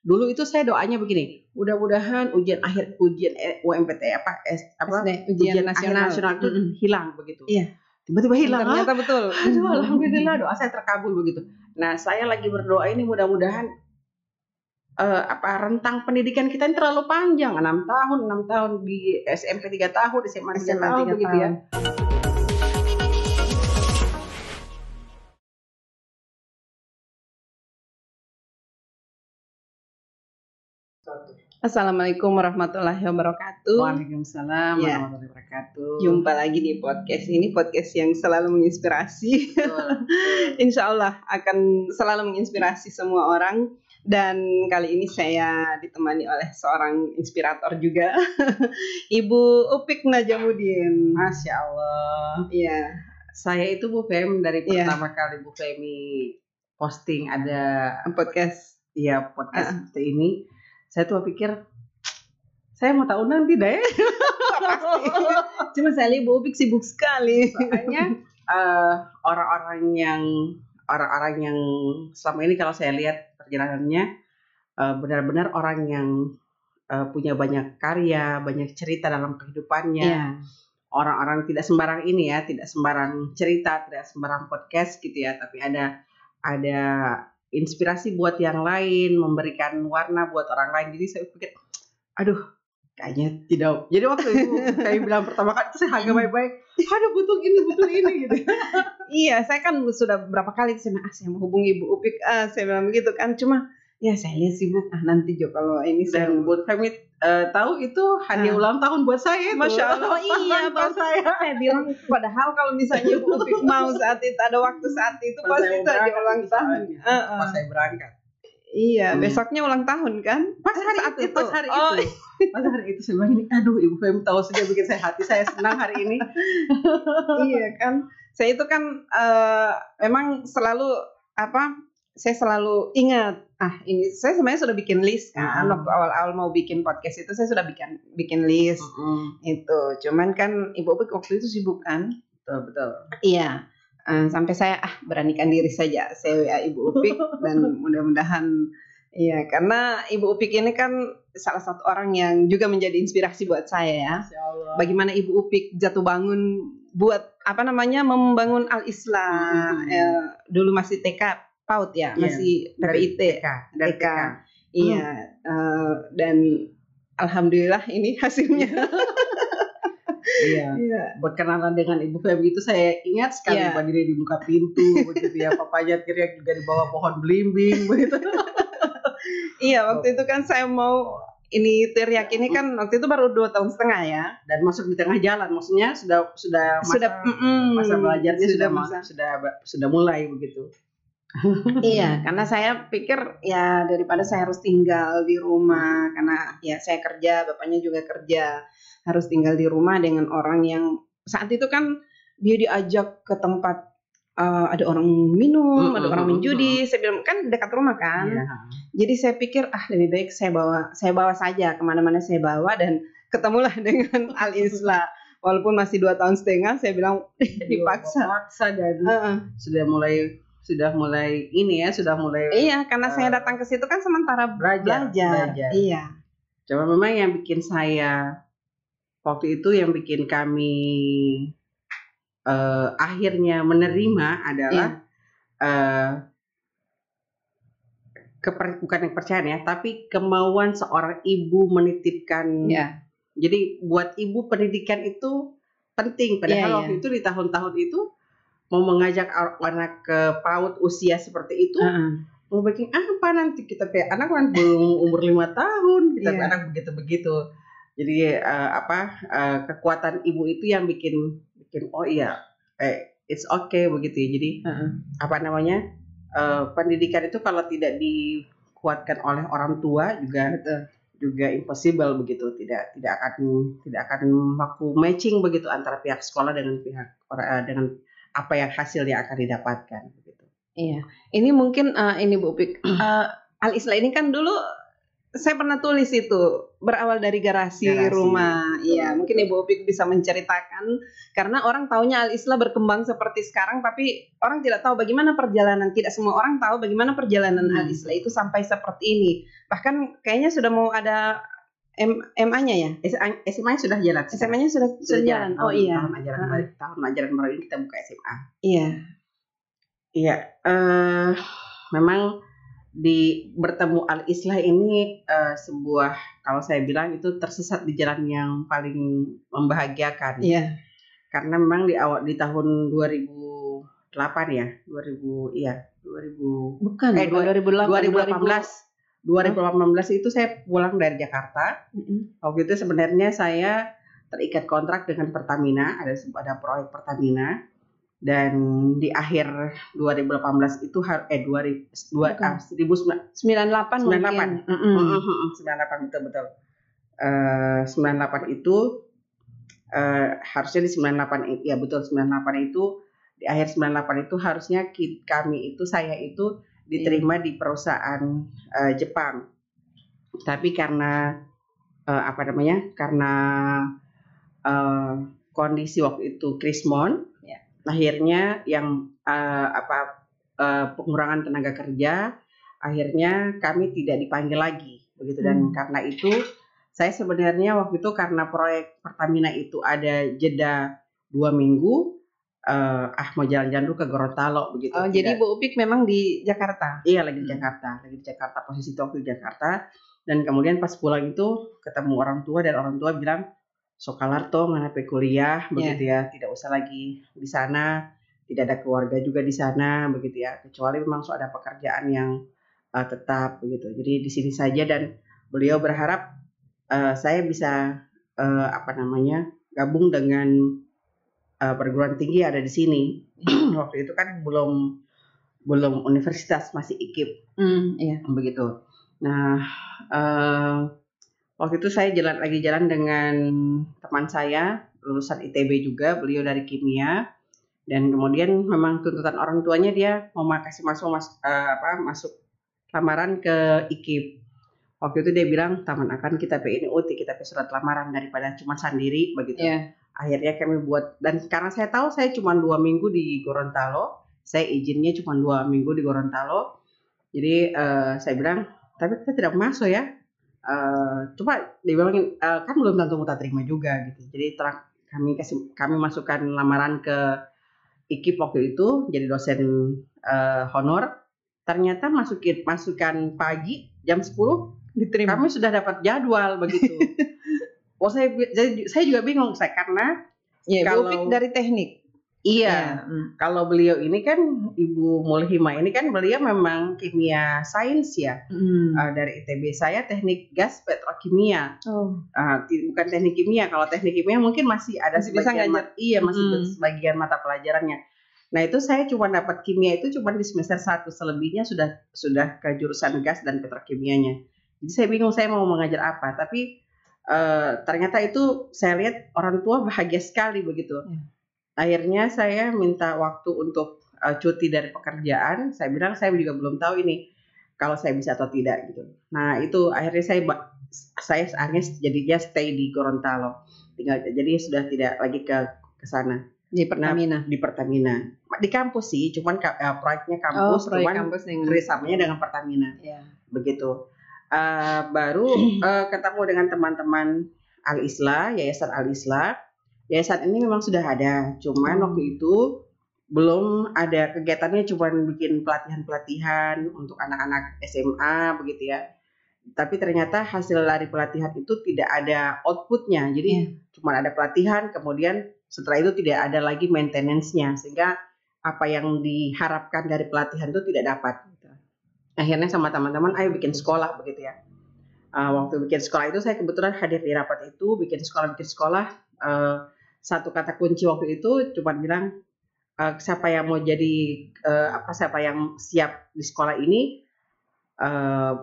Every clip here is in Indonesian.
dulu itu saya doanya begini, mudah-mudahan ujian akhir ujian eh, UMPT apa apa ujian akhir nasional. nasional itu Mm-mm. hilang begitu. Iya. Tiba-tiba hilang. Ternyata betul. Aduh, alhamdulillah doa saya terkabul begitu. Nah, saya lagi berdoa ini mudah-mudahan eh, apa rentang pendidikan kita ini terlalu panjang, enam tahun, enam tahun di SMP 3 tahun, SMA 3 SMA tahun tiga begitu ya. Assalamualaikum warahmatullahi wabarakatuh. Waalaikumsalam Ya. warahmatullahi wabarakatuh. Jumpa lagi di podcast ini, podcast yang selalu menginspirasi. Insya Allah akan selalu menginspirasi semua orang. Dan kali ini saya ditemani oleh seorang inspirator juga, Ibu Upik Najamudin. Masya Allah. Iya, Saya itu Bu Fem dari Iya. pertama kali Bu Femi posting ada podcast. ya podcast Ah. seperti ini. Saya tuh pikir saya mau tahunan tidak ya? Cuma saya lihat Bu Upik sibuk sekali. Soalnya eh, orang-orang yang orang-orang yang selama ini kalau saya lihat perjalanannya eh, benar-benar orang yang eh, punya banyak karya, banyak cerita dalam kehidupannya. Iya. Orang-orang tidak sembarang ini ya, tidak sembarang cerita, tidak sembarang podcast gitu ya, tapi ada ada inspirasi buat yang lain, memberikan warna buat orang lain. Jadi saya pikir, aduh, kayaknya tidak. Jadi waktu itu kayak bilang pertama kali itu saya agak baik-baik, aduh butuh ini, butuh ini gitu. Iya, saya kan sudah berapa kali saya bilang, ah, saya mau hubungi Ibu Upik, ah, saya bilang begitu kan. Cuma ya saya lihat sibuk, ah nanti Jo kalau ini saya Dan buat kami eh, tahu itu hadiah Ah. ulang tahun buat saya. itu. Masya Allah, iya, buat saya. saya bilang padahal kalau misalnya mau saat itu ada waktu saat itu Pas pasti saya itu ulang tahun. Heeh. Pas saya berangkat. Iya, Hmm. besoknya ulang tahun kan? Pas hari Saat itu, pas hari Oh, itu. Pas hari itu saya bilang ini, aduh Ibu Femi tahu saja bikin saya hati saya senang hari ini. iya kan. Saya itu kan eh, memang selalu apa? Saya selalu ingat. Ah, ini saya sebenarnya sudah bikin list kan. Hmm. Waktu awal-awal mau bikin podcast itu saya sudah bikin bikin list itu. Cuman kan Ibu Upik waktu itu sibuk kan? Betul, betul. Iya. Eh, sampai saya ah beranikan diri saja saya WA Ibu Upik dan mudah-mudahan iya karena Ibu Upik ini kan salah satu orang yang juga menjadi inspirasi buat saya ya. Bagaimana Ibu Upik jatuh bangun buat apa namanya membangun Al Islam Hmm. Eh, dulu masih TK PAUD ya, Iya, masih dari PPIT. TK, dari TK. Iya, eh, dan alhamdulillah ini hasilnya. Iya. Iya. Buat kenalan dengan Ibu Femi itu saya ingat sekali Iya. berdiri di muka pintu begitu ya. Papanya teriak juga di bawah pohon belimbing begitu. Iya, waktu itu kan saya mau ini teriak ini kan waktu itu baru dua tahun setengah ya. Dan masuk di tengah jalan, maksudnya sudah sudah masa, sudah mm-mm, masa belajarnya sudah masa. sudah sudah sudah mulai begitu. Iya, karena saya pikir ya daripada saya harus tinggal di rumah karena ya saya kerja, bapaknya juga kerja, harus tinggal di rumah dengan orang yang saat itu kan dia diajak ke tempat eh, ada orang minum, Mm, ada mm, orang mm, main judi. Saya bilang kan dekat rumah kan. Iya. Jadi saya pikir ah lebih baik saya bawa saya bawa saja ke mana-mana saya bawa dan ketemulah dengan Al Isla. Walaupun masih dua tahun setengah, saya bilang dipaksa. Dipaksa dan Heeh. sudah mulai sudah mulai ini ya, sudah mulai Iya, karena saya Eh, datang ke situ kan sementara belajar, belajar. belajar. Iya. Cuma memang yang bikin saya waktu itu yang bikin kami eh, akhirnya menerima adalah eh, keper- bukan yang percaya ya, tapi kemauan seorang ibu menitipkan. Iya. Jadi buat ibu pendidikan itu penting. Padahal Iya, iya. waktu itu di tahun-tahun itu mau mengajak anak ke PAUD usia seperti itu Heeh. mau bikin apa nanti kita kayak anak kan belum umur lima tahun kita Iya. anak begitu begitu jadi eh, apa eh, kekuatan ibu itu yang bikin bikin oh iya eh, it's okay begitu ya jadi Heeh. apa namanya eh, pendidikan itu kalau tidak dikuatkan oleh orang tua juga Betul. juga impossible begitu tidak tidak akan tidak akan baku matching begitu antara pihak sekolah dengan pihak orang dengan apa yang hasil yang akan didapatkan begitu Iya. Ini mungkin eh, ini Bu Pik. Eh, Al Isla ini kan dulu saya pernah tulis itu berawal dari garasi, Garasi, rumah. Iya, mungkin. Ibu Opik bisa menceritakan karena orang taunya Al Islah berkembang seperti sekarang tapi orang tidak tahu bagaimana perjalanan. Tidak semua orang tahu bagaimana perjalanan Hmm. Al Islah itu sampai seperti ini. Bahkan kayaknya sudah mau ada MA-nya ya. SMA sudah jalan. SMA-nya sudah sudah jalan. Oh Tahun- iya. Tahun ajaran baru, tahun ajaran baru ini kita buka SMA. Iya. Iya, eh memang di bertemu Al Islah ini eh, sebuah kalau saya bilang itu tersesat di jalan yang paling membahagiakan. Iya. Karena memang di awal di tahun 2008 ya, 2000 iya, 2000 Bukan. Eh, bukan 2018 2018 itu saya pulang dari Jakarta. Mm-mm. Waktu itu sebenarnya saya terikat kontrak dengan Pertamina, ada ada proyek Pertamina dan di akhir 2018 itu har- eh 2000 dua- Bukan. ah, 1998 98 mungkin. 98. Mm-mm. Mm-mm, 98 betul betul. Eh 98 itu eh harusnya di 98 i- ya betul 98 itu di akhir 98 itu harusnya kami itu saya itu diterima di perusahaan eh, Jepang. Tapi karena eh, apa namanya? Karena eh, kondisi waktu itu krismon, Ya. akhirnya yang eh, apa eh, pengurangan tenaga kerja, akhirnya kami tidak dipanggil lagi begitu dan Hmm. karena itu saya sebenarnya waktu itu karena proyek Pertamina itu ada jeda dua minggu eh, ah mau jalan-jalan dulu ke Gorontalo begitu. Oh, Tidak- jadi Bu Upik memang di Jakarta. Iya lagi di Hmm. Jakarta, lagi di Jakarta posisi itu di Jakarta. Dan kemudian pas pulang itu ketemu orang tua dan orang tua bilang Sokalarto nganape kuliah? Begitu ya tidak usah lagi di sana tidak ada keluarga juga di sana begitu ya. Kecuali memang so ada pekerjaan yang uh, tetap begitu. Jadi di sini saja dan beliau berharap uh, saya bisa uh, apa namanya gabung dengan uh, perguruan tinggi ada di sini waktu itu kan belum belum universitas masih ikip Hmm, iya. begitu. Nah, eh, waktu itu saya jalan lagi jalan dengan teman saya lulusan ITB juga, beliau dari kimia dan kemudian memang tuntutan orang tuanya dia mau ma- kasih masuk mas, eh, apa masuk lamaran ke IKIP. Waktu itu dia bilang taman akan kita PNI UT kita pe surat lamaran daripada cuma sendiri begitu Iya. Akhirnya kami buat dan karena saya tahu saya cuma dua minggu di Gorontalo saya izinnya cuma dua minggu di Gorontalo jadi eh, saya bilang tapi kita tidak masuk ya Eh, coba dibilangin "Eh, kan belum tentu kita terima juga gitu jadi terang kami kasih kami masukkan lamaran ke IKIP waktu itu jadi dosen eh, honor ternyata masukin masukan pagi jam 10 Diterima. kami sudah dapat jadwal begitu. oh saya jadi saya juga bingung saya karena Ya, kalau- dari teknik. iya Hmm. kalau beliau ini kan Ibu Mulhima ini kan beliau memang kimia sains ya Hmm. Uh, dari ITB saya teknik gas petrokimia Oh. Uh, bukan teknik kimia kalau teknik kimia mungkin masih ada Masih bisa sebagian ma- iya masih Mm. sebagian mata pelajarannya nah itu saya cuma dapat kimia itu cuma di semester 1 selebihnya sudah sudah ke jurusan gas dan petrokimianya jadi saya bingung saya mau mengajar apa tapi eh, ternyata itu saya lihat orang tua bahagia sekali begitu. Ya. akhirnya saya minta waktu untuk eh, cuti dari pekerjaan. Saya bilang saya juga belum tahu ini kalau saya bisa atau tidak gitu. Nah itu akhirnya saya saya akhirnya jadinya stay di Gorontalo. Tinggal jadi sudah tidak lagi ke ke sana. Di Pertamina. di Pertamina. Di kampus sih cuman eh, proyeknya oh, kampus proyek cuman kampus yang kerjasamanya dengan Pertamina. Ya. begitu Eh, baru eh, ketemu dengan teman-teman Al Islah Yayasan Al Islah Yayasan ini memang sudah ada cuman Hmm. waktu itu belum ada kegiatannya cuman bikin pelatihan-pelatihan untuk anak-anak SMA begitu ya tapi ternyata hasil dari pelatihan itu tidak ada outputnya jadi Iya. cuma ada pelatihan kemudian setelah itu tidak ada lagi maintenance-nya sehingga apa yang diharapkan dari pelatihan itu tidak dapat. Akhirnya sama teman-teman ayo bikin sekolah begitu ya. Uh, waktu bikin sekolah itu saya kebetulan hadir di rapat itu bikin sekolah bikin sekolah. Uh, satu kata kunci waktu itu cuma bilang uh, siapa yang mau jadi uh, apa siapa yang siap di sekolah ini uh,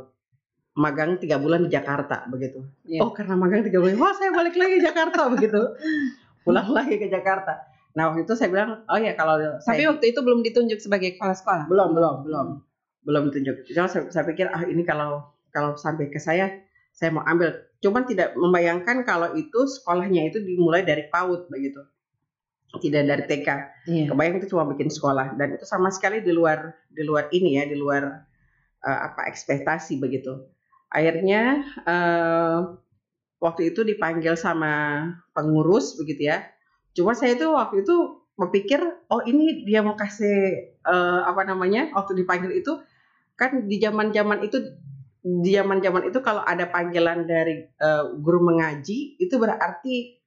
magang tiga bulan di Jakarta begitu. Iya. oh karena magang tiga bulan wah saya balik lagi ke Jakarta begitu. Pulang lagi ke Jakarta. Nah waktu itu saya bilang oh ya kalau Tapi saya waktu itu belum ditunjuk sebagai kepala sekolah. belum belum belum belum tunjuk. Cuma saya, saya pikir ah ini kalau kalau sampai ke saya saya mau ambil. Cuman tidak membayangkan kalau itu sekolahnya itu dimulai dari PAUD begitu. Tidak dari TK Iya. kebayang itu cuma bikin sekolah. Dan itu sama sekali di luar di luar ini ya di luar eh, apa ekspektasi begitu. Akhirnya eh, waktu itu dipanggil sama pengurus begitu ya. Cuma saya itu waktu itu berpikir oh ini dia mau kasih eh, apa namanya waktu dipanggil itu kan di zaman zaman itu di zaman zaman itu kalau ada panggilan dari eh, guru mengaji itu berarti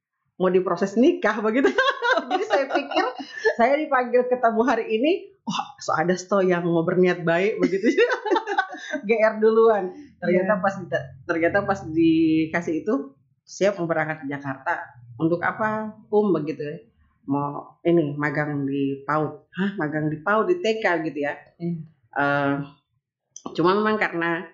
mau diproses nikah begitu. Jadi saya pikir saya dipanggil ketemu hari ini wah so ada sto yang mau berniat baik begitu. GR duluan. Ternyata pas ternyata pas dikasih itu siap mau berangkat ke Jakarta. Untuk apa? Um begitu ya. Mau ini magang di PAUD. Hah magang di PAUD di TK gitu ya. Iya. Eh, cuma memang karena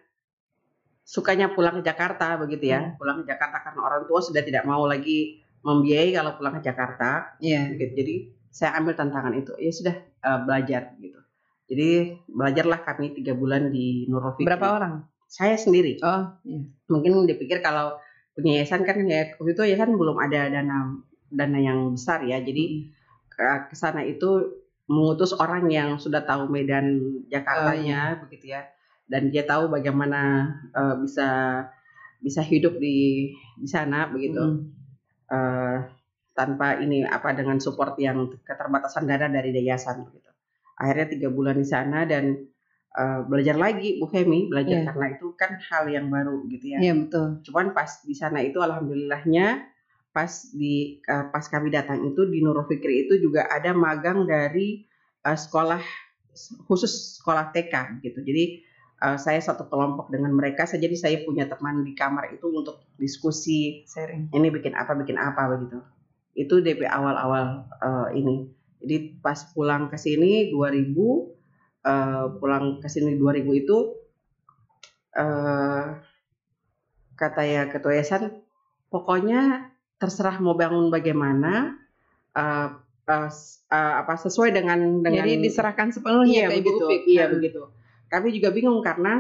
sukanya pulang ke Jakarta begitu ya pulang ke Jakarta karena orang tua sudah tidak mau lagi membiayai kalau pulang ke Jakarta Iya. gitu. Jadi saya ambil tantangan itu. Ya sudah eh, belajar gitu. Jadi belajarlah kami tiga bulan di Nurul Fikri. Berapa orang? Saya sendiri. Oh, iya. Mungkin dipikir kalau punya yayasan kan ya waktu itu yayasan belum ada dana dana yang besar ya. Jadi ke, ke sana itu mengutus orang yang sudah tahu medan Jakartanya begitu ya. Dan dia tahu bagaimana eh, bisa bisa hidup di di sana begitu eh, tanpa ini apa dengan support yang keterbatasan dana dari yayasan begitu. Akhirnya tiga bulan di sana dan eh, belajar lagi Bu Femi belajar Iya. karena itu kan hal yang baru gitu ya. Iya, betul. Cuman pas di sana itu alhamdulillahnya pas di eh, pas kami datang itu di Nurul Fikri itu juga ada magang dari eh, sekolah khusus sekolah TK gitu. Jadi eh, saya satu kelompok dengan mereka. Saya jadi saya punya teman di kamar itu untuk diskusi Sharing. ini bikin apa bikin apa begitu itu DP awal-awal eh, ini jadi pas pulang ke sini 2000 eh, pulang ke sini 2000 itu eh kata ya ketua yayasan pokoknya terserah mau bangun bagaimana eh, s- eh, apa sesuai dengan dengan Jadi diserahkan sepenuhnya Iya ke Ibu begitu, Upik. iya Nah. begitu. Kami juga bingung karena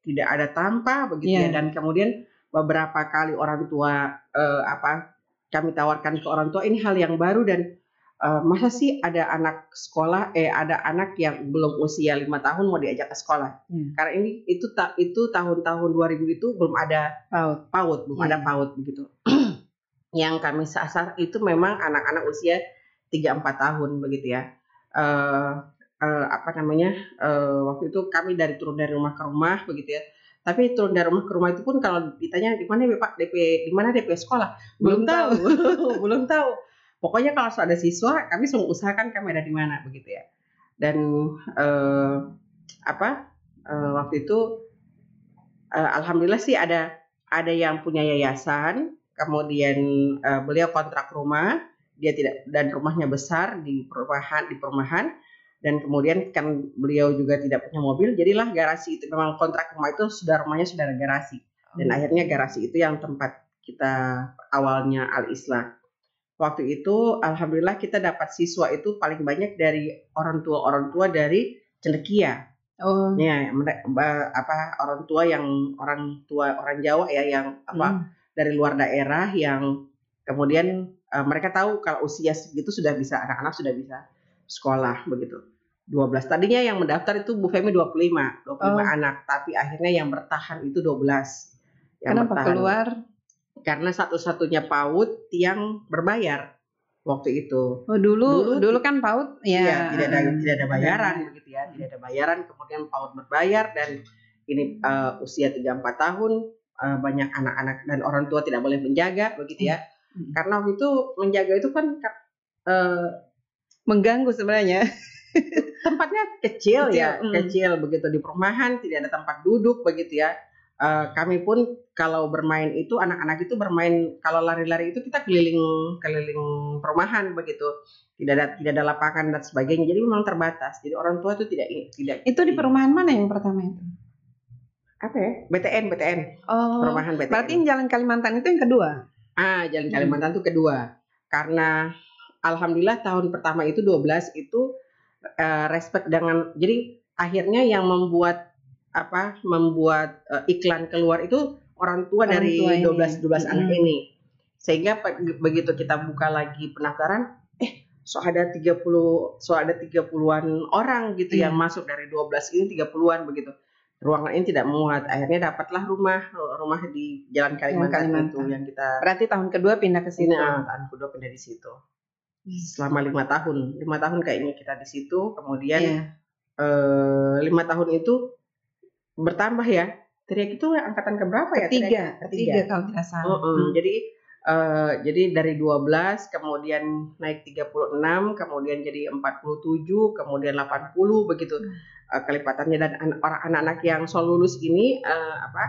tidak ada tanpa begitu Iya. ya dan kemudian beberapa kali orang tua eh, apa kami tawarkan ke orang tua ini hal yang baru dan eh, masa sih ada anak sekolah eh ada anak yang belum usia lima tahun mau diajak ke sekolah Iya. karena ini itu tak itu tahun-tahun 2000 itu belum ada PAUD. PAUD belum Iya. ada PAUD begitu yang kami sasar itu memang anak-anak usia 3-4 tahun begitu ya. Eh eh, apa namanya eh, waktu itu kami dari turun dari rumah ke rumah begitu ya. Tapi turun dari rumah ke rumah itu pun kalau ditanya di mana Pak DP di mana DP sekolah? Belum, Belum tahu. belum tahu. Pokoknya kalau ada siswa kami selalu usahakan kami ada di mana begitu ya. Dan eh, apa eh, waktu itu eh, alhamdulillah sih ada ada yang punya yayasan kemudian eh, beliau kontrak rumah dia tidak dan rumahnya besar di perumahan di perumahan. Dan kemudian kan beliau juga tidak punya mobil jadilah garasi itu. Memang kontrak rumah itu sudah rumahnya sudah ada garasi. Dan akhirnya garasi itu yang tempat kita awalnya al islah waktu itu alhamdulillah kita dapat siswa itu paling banyak dari orang tua orang tua dari cendekia Oh. ya apa orang tua yang orang tua orang Jawa ya yang apa Hmm. Dari luar daerah yang kemudian eh, mereka tahu kalau usia segitu sudah bisa anak-anak sudah bisa sekolah begitu 12 tadinya yang mendaftar itu Bu Femi 25 25 Oh. anak tapi akhirnya yang bertahan itu 12 yang Kenapa bertahan. keluar? karena satu-satunya PAUD yang berbayar waktu itu Oh dulu Dulu dulu, kan PAUD ya. Iya, tidak ada tidak ada bayaran begitu ya, tidak ada bayaran kemudian PAUD berbayar dan ini eh, usia 3 4 tahun eh, banyak anak-anak dan orang tua tidak boleh menjaga begitu ya. Hmm. Karena waktu itu menjaga itu kan eh, mengganggu sebenarnya. tempatnya kecil, Kecil, ya, mm. kecil begitu di perumahan tidak ada tempat duduk begitu ya. Eh, kami pun kalau bermain itu anak-anak itu bermain kalau lari-lari itu kita keliling keliling perumahan begitu. Tidak ada tidak ada lapangan dan sebagainya. Jadi memang terbatas. Jadi orang tua itu tidak tidak Itu di perumahan mana yang pertama itu? Apa ya? BTN BTN Oh. perumahan BTN. Berarti yang Jalan Kalimantan itu yang kedua. ah Jalan Kalimantan itu kedua. Karena alhamdulillah tahun pertama itu 12 itu eh, respect dengan jadi akhirnya yang membuat apa membuat uh, iklan keluar itu orang tua Orang dari tua ini. 12 12 anak ini. Sehingga begitu kita buka lagi pendaftaran, eh so ada 30 so ada 30-an orang gitu Iya. yang masuk dari 12 ini 30-an begitu. Ruangan ini tidak muat. Akhirnya dapatlah rumah rumah di Jalan Kalimantan, Kalimantan. itu yang kita Berarti tahun kedua pindah ke sini sini. ah, tahun kedua pindah di situ. Selama lima tahun, lima tahun kayaknya kita di situ. Kemudian Iya. eh, lima tahun itu bertambah ya. Teriak itu angkatan keberapa ya? Ketiga, Teriak? ketiga kalau tidak salah. Mm-mm. Hmm. Jadi eh, jadi dari 12 kemudian naik 36, kemudian jadi 47, kemudian 80 begitu eh, kelipatannya dan an- orang anak-anak yang soal lulus ini eh, apa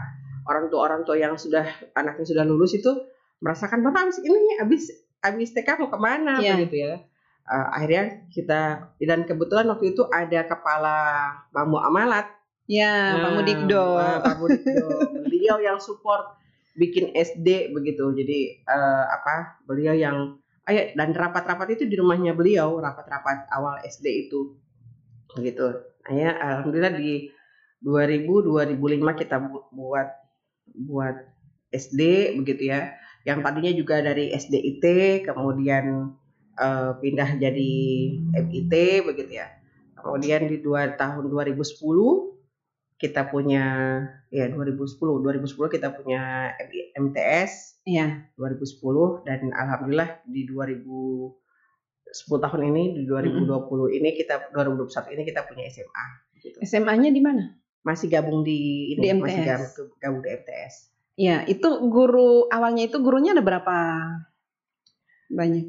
orang tua orang tua yang sudah anaknya sudah lulus itu merasakan bapak habis ini habis habis TK mau ke mana Iya. begitu ya. Eh, akhirnya kita dan kebetulan waktu itu ada kepala Bambu Amalat Ya, Pak Nah, Mudikdo. Pak Pak Mudikdo. beliau yang support bikin SD begitu. Jadi eh, apa? Beliau yang ayo dan rapat-rapat itu di rumahnya beliau, rapat-rapat awal SD itu. Begitu. Akhirnya alhamdulillah di 2000 2005 kita bu- buat buat SD begitu ya. Yang tadinya juga dari SDIT kemudian eh, pindah jadi MIT begitu ya. Kemudian di dua tahun 2010 kita punya ya 2010 2010 kita punya MTS Iya. 2010 dan alhamdulillah di 2010 tahun ini di 2020 ini kita 2021 ini kita punya SMA gitu. SMA-nya di mana? masih gabung di ini Di masih MTS. gabung, gabung di MTS Iya, itu guru awalnya itu gurunya ada berapa banyak?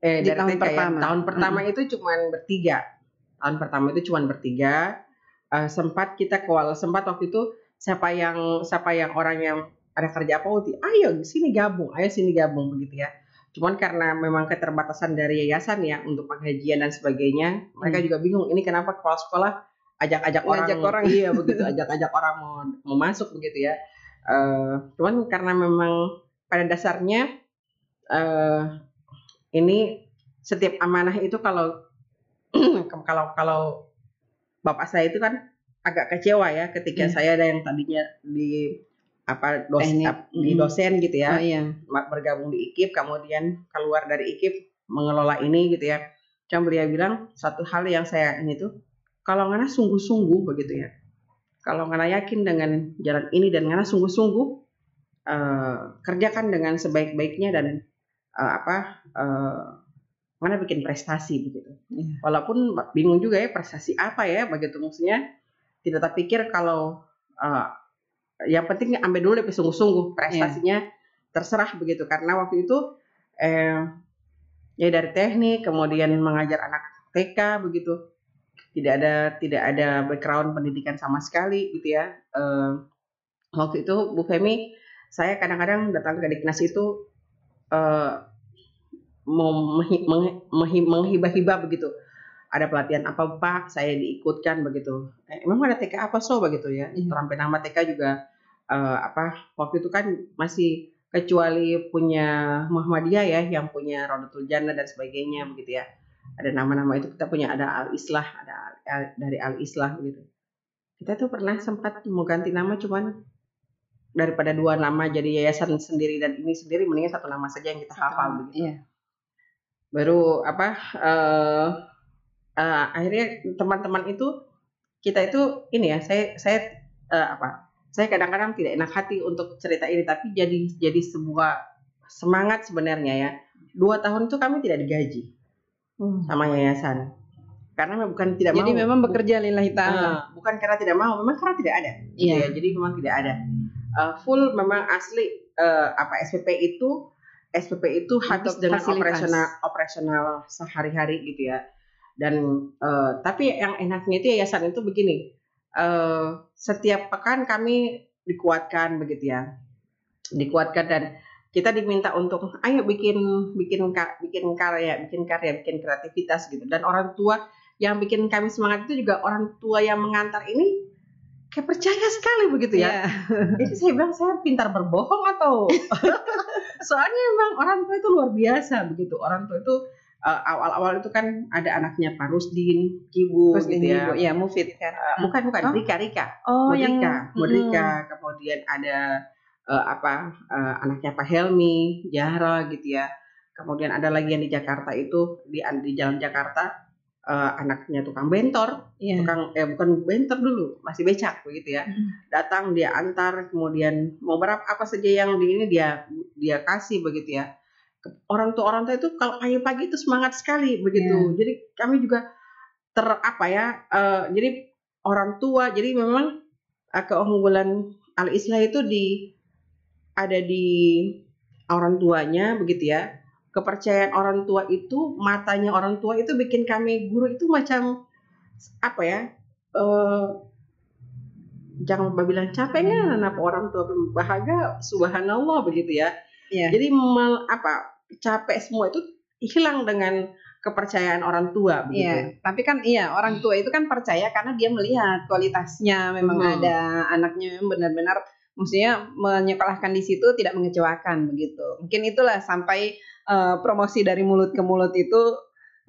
eh Di dari tahun TK ya. pertama. tahun pertama itu cuman bertiga tahun pertama itu cuman bertiga Eh, sempat kita kewal sempat waktu itu siapa yang siapa yang orang yang ada kerja apa Uti ayo sini gabung ayo sini gabung begitu ya cuman karena memang keterbatasan dari yayasan ya untuk penggajian dan sebagainya mereka Hmm. juga bingung ini kenapa kepala sekolah ajak-ajak orang, Ngajak orang. iya begitu ajak-ajak orang mau mau masuk begitu ya Eh, cuman karena memang pada dasarnya eh ini setiap amanah itu kalau kalau kalau bapak saya itu kan agak kecewa ya ketika Hmm. saya ada yang tadinya di apa dos, Teknik. ap- di dosen gitu ya Oh iya. bergabung di IKIP kemudian keluar dari IKIP mengelola ini gitu ya. Cuma beliau bilang satu hal yang saya ini tuh kalau ngana sungguh-sungguh begitu ya. Kalau ngana yakin dengan jalan ini dan ngana sungguh-sungguh eh, kerjakan dengan sebaik-baiknya dan eh, apa eh, ngana bikin prestasi begitu. Iya. Walaupun bingung juga ya prestasi apa ya begitu maksudnya tidak terpikir kalau eh, yang penting ambil dulu deh sungguh-sungguh. Prestasinya terserah begitu. Karena waktu itu eh ya dari teknik kemudian mengajar anak TK begitu. Tidak ada tidak ada background pendidikan sama sekali gitu ya. Eh, waktu itu Bu Femi saya kadang-kadang datang ke Diknas itu eh mau menghi- menghi- menghi- menghibah-hibah begitu ada pelatihan apa Pak saya diikutkan begitu. Eh, emang ada TK apa so? Begitu ya. Iya. sampai nama TK juga eh, apa waktu itu kan masih kecuali punya Muhammadiyah ya yang punya Rodatul Jannah dan sebagainya begitu ya. Ada nama-nama itu kita punya ada Al Islah ada Al- dari Al Islah begitu. Kita tuh pernah sempat mau ganti nama cuman daripada dua nama jadi yayasan sendiri dan ini sendiri mendingan satu nama saja yang kita hafal begitu. Iya. baru apa eh eh, akhirnya teman-teman itu kita itu ini ya saya saya eh, apa saya kadang-kadang tidak enak hati untuk cerita ini tapi jadi jadi sebuah semangat sebenarnya ya dua tahun itu kami tidak digaji Hmm. sama yayasan karena bukan tidak Jadi mau memang bekerja lillahi ta'ala. Eh, bukan karena tidak mau memang karena tidak ada gitu Iya. ya jadi memang tidak ada Eh, full memang asli eh, apa SPP itu SPP itu habis Untuk dengan fasilitas. operasional operasional sehari-hari gitu ya dan eh, tapi yang enaknya itu yayasan itu begini eh, setiap pekan kami dikuatkan begitu ya. Dikuatkan dan kita diminta untuk ayo bikin bikin bikin karya bikin karya bikin kreativitas gitu. Dan orang tua yang bikin kami semangat itu juga orang tua yang mengantar ini kayak percaya sekali begitu ya. Iya. jadi saya bilang saya pintar berbohong atau? Soalnya memang orang tua itu luar biasa begitu. Orang tua itu uh, awal-awal itu kan ada anaknya Pak Rusdin, Kibu gitu ini, ya. Bu, ya Mufid kan. Uh, bukan bukan Oh. Rika Rika. Oh, yang Modrika, Modrika, Mm. kemudian ada eh, apa eh, anaknya Pak Helmi, Jahra gitu ya. Kemudian ada lagi yang di Jakarta itu di di Jalan Jakarta eh, anaknya tukang bentor, Iya. tukang eh bukan bentor dulu, masih becak begitu ya. Mm. Datang dia antar, kemudian mau berapa apa saja yang di ini dia dia kasih begitu ya. Orang tua orang tua itu kalau pagi-pagi itu semangat sekali begitu. Iya. Jadi kami juga ter apa ya? eh, jadi orang tua, jadi memang eh, keunggulan al islah itu di ada di orang tuanya begitu ya kepercayaan orang tua itu matanya orang tua itu bikin kami guru itu macam apa ya eh jangan bilang capek kan anak orang tua bahagia subhanallah begitu ya Iya. jadi mel- apa capek semua itu hilang dengan kepercayaan orang tua begitu Iya, tapi kan iya orang tua itu kan percaya karena dia melihat kualitasnya memang Hmm. ada anaknya yang benar-benar maksudnya menyekolahkan di situ tidak mengecewakan begitu. Mungkin itulah sampai eh, promosi dari mulut ke mulut itu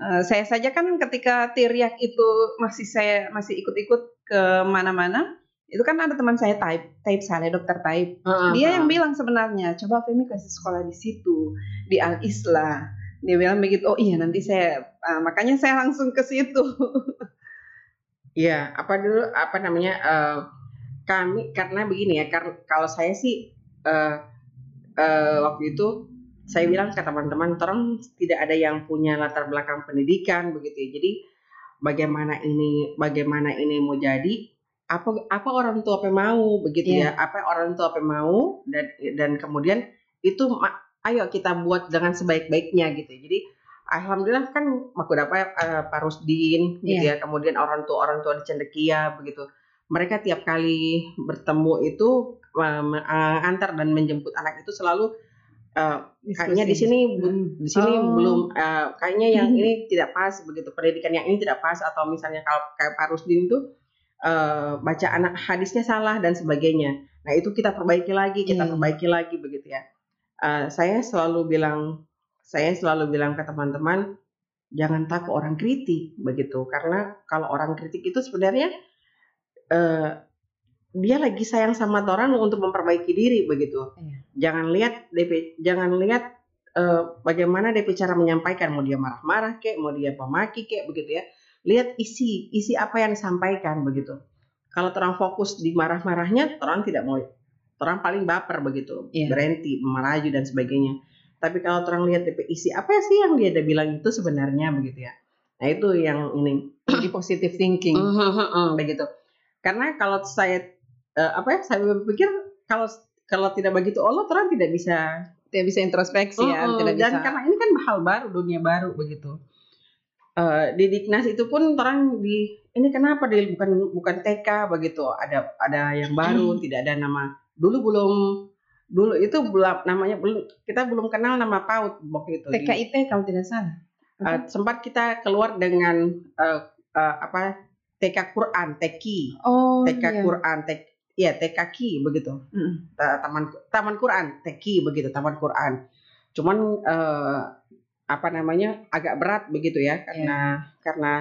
eh, saya saja kan ketika Tiriak itu masih saya masih ikut-ikut ke mana-mana itu kan ada teman saya Taib, Taib Saleh, dokter Taib. Heeh, Dia yang bilang sebenarnya, coba Femi kasih sekolah di situ, di Al Islah. Dia bilang begitu, oh iya nanti saya, ah, makanya saya langsung ke situ. Iya, apa dulu apa namanya eh, kami karena begini ya, karena kalau saya sih eh, eh, waktu itu saya bilang ke teman-teman, orang tidak ada yang punya latar belakang pendidikan begitu ya. Jadi bagaimana ini bagaimana ini mau jadi apa apa orang tua apa mau begitu ya, Iya. apa orang tua apa mau dan dan kemudian itu ayo kita buat dengan sebaik-baiknya gitu. Jadi alhamdulillah kan aku dapat eh, Pak Rusdin gitu ya, kemudian orang tua orang tua di Cendekia begitu. Mereka tiap kali bertemu itu eh, me- eh, antar dan menjemput anak itu selalu eh, kayaknya di sini Hmm. di sini Oh. belum eh, kayaknya yang Hmm. ini tidak pas begitu pendidikan yang ini tidak pas atau misalnya kalau kayak Pak Rusdin eh, baca anak hadisnya salah dan sebagainya. Nah itu kita perbaiki lagi, kita Iya. perbaiki lagi begitu ya. Eh, saya selalu bilang, saya selalu bilang ke teman-teman, jangan takut orang kritik begitu, karena kalau orang kritik itu sebenarnya eh, dia lagi sayang sama orang untuk memperbaiki diri begitu. Iya. Jangan lihat DP, jangan lihat eh, bagaimana DP cara menyampaikan, mau dia marah-marah kek, mau dia pemaki kek begitu ya. Lihat isi, isi apa yang disampaikan begitu. Kalau orang fokus di marah-marahnya, orang tidak mau, orang paling baper begitu, Iya. berhenti, melaju dan sebagainya. Tapi kalau orang lihat DP isi apa sih yang dia ada bilang itu sebenarnya begitu ya. Nah itu yang ini Jadi positive thinking. Mhm, begitu. Karena kalau saya eh, apa ya saya berpikir kalau kalau tidak begitu Allah orang tidak bisa Tidak bisa introspeksi ya, Mhm, tidak dan bisa. karena ini kan hal baru dunia baru begitu. Eh, di Diknas itu pun orang di ini kenapa dia bukan bukan TK begitu ada ada yang baru tidak ada nama dulu belum dulu itu belum namanya belum kita belum kenal nama PAUD waktu itu Di- TKIT kalau tidak salah. Eh, sempat kita keluar dengan eh, eh, apa TK Quran, TK, Oh, TK iya. Quran, TK, ya TK Ki begitu. Mm. Ta- Taman Taman Quran, TK begitu, Taman Quran. Cuman eh, apa namanya agak berat begitu ya karena karena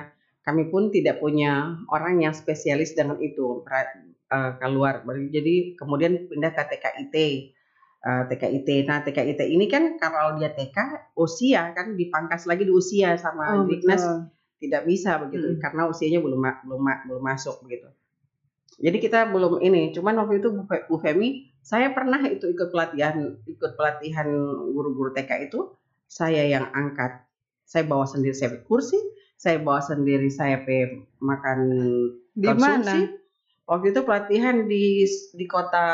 kami pun tidak punya orang yang spesialis dengan itu eh, keluar. Jadi kemudian pindah ke TKIT. Eh, TKIT. Nah, TKIT ini kan kalau dia TK usia kan dipangkas lagi di usia sama Oh, betul. tidak bisa begitu Mm. karena usianya belum ma- belum ma- belum masuk begitu. Jadi kita belum ini, cuman waktu itu Bu Femi, saya pernah itu ikut pelatihan ikut pelatihan guru-guru TK itu, saya yang angkat. Saya bawa sendiri saya kursi, saya bawa sendiri saya pe makan Di konsumsi. mana? Waktu itu pelatihan di di kota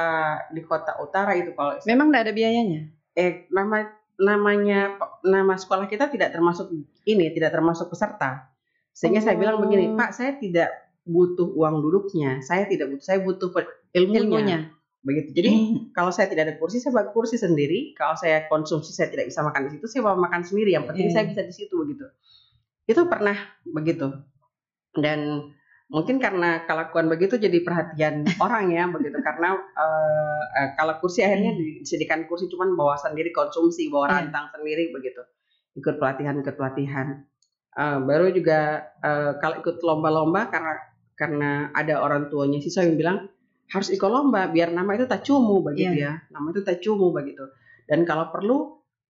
di kota utara itu kalau Memang tidak ada biayanya. eh nama namanya nama sekolah kita tidak termasuk ini tidak termasuk peserta sehingga saya bilang begini Oh. pak saya tidak butuh uang duduknya saya tidak butuh saya butuh ilmunya, Ilmunya. Begitu. Jadi kalau saya tidak ada kursi saya bawa kursi sendiri. Kalau saya konsumsi saya tidak bisa makan di situ saya bawa makan sendiri. Yang penting Iya. saya bisa di situ begitu itu pernah begitu. Dan mungkin karena kelakuan begitu jadi perhatian orang ya begitu. Karena eh, kalau kursi akhirnya disediakan kursi cuman bawa sendiri konsumsi bawa Iya. rantang sendiri begitu. Ikut pelatihan ikut pelatihan. Uh, baru juga uh, kalau ikut lomba-lomba karena karena ada orang tuanya siswa yang bilang harus ikut lomba biar nama itu tak cumu begitu yeah. ya nama itu tak cumu begitu. Dan kalau perlu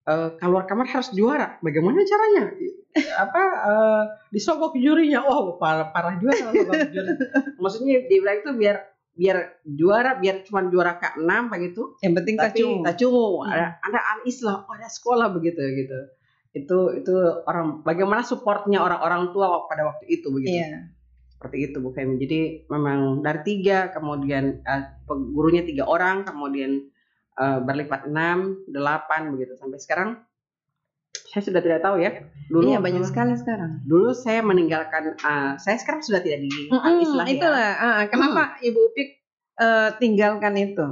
uh, keluar kamar harus juara. Bagaimana caranya? Apa uh, disogok jurinya. Wow parah, parah juga juri. Maksudnya dia bilang itu biar biar juara biar cuma juara ke enam begitu. Yang penting tapi tak cumu. Hmm. ada ada al islam ada sekolah begitu gitu itu itu orang bagaimana supportnya orang-orang tua pada waktu itu begitu. Yeah seperti itu Bu Femi. Jadi memang dari tiga, kemudian uh, gurunya tiga orang, kemudian uh, berlipat enam, delapan begitu sampai sekarang. Saya sudah tidak tahu ya. Dulu iya banyak sekali sekarang. Dulu saya meninggalkan, uh, saya sekarang sudah tidak di mm -hmm, Islah ya. Itulah, uh, kenapa mm. Ibu Upik uh, tinggalkan itu?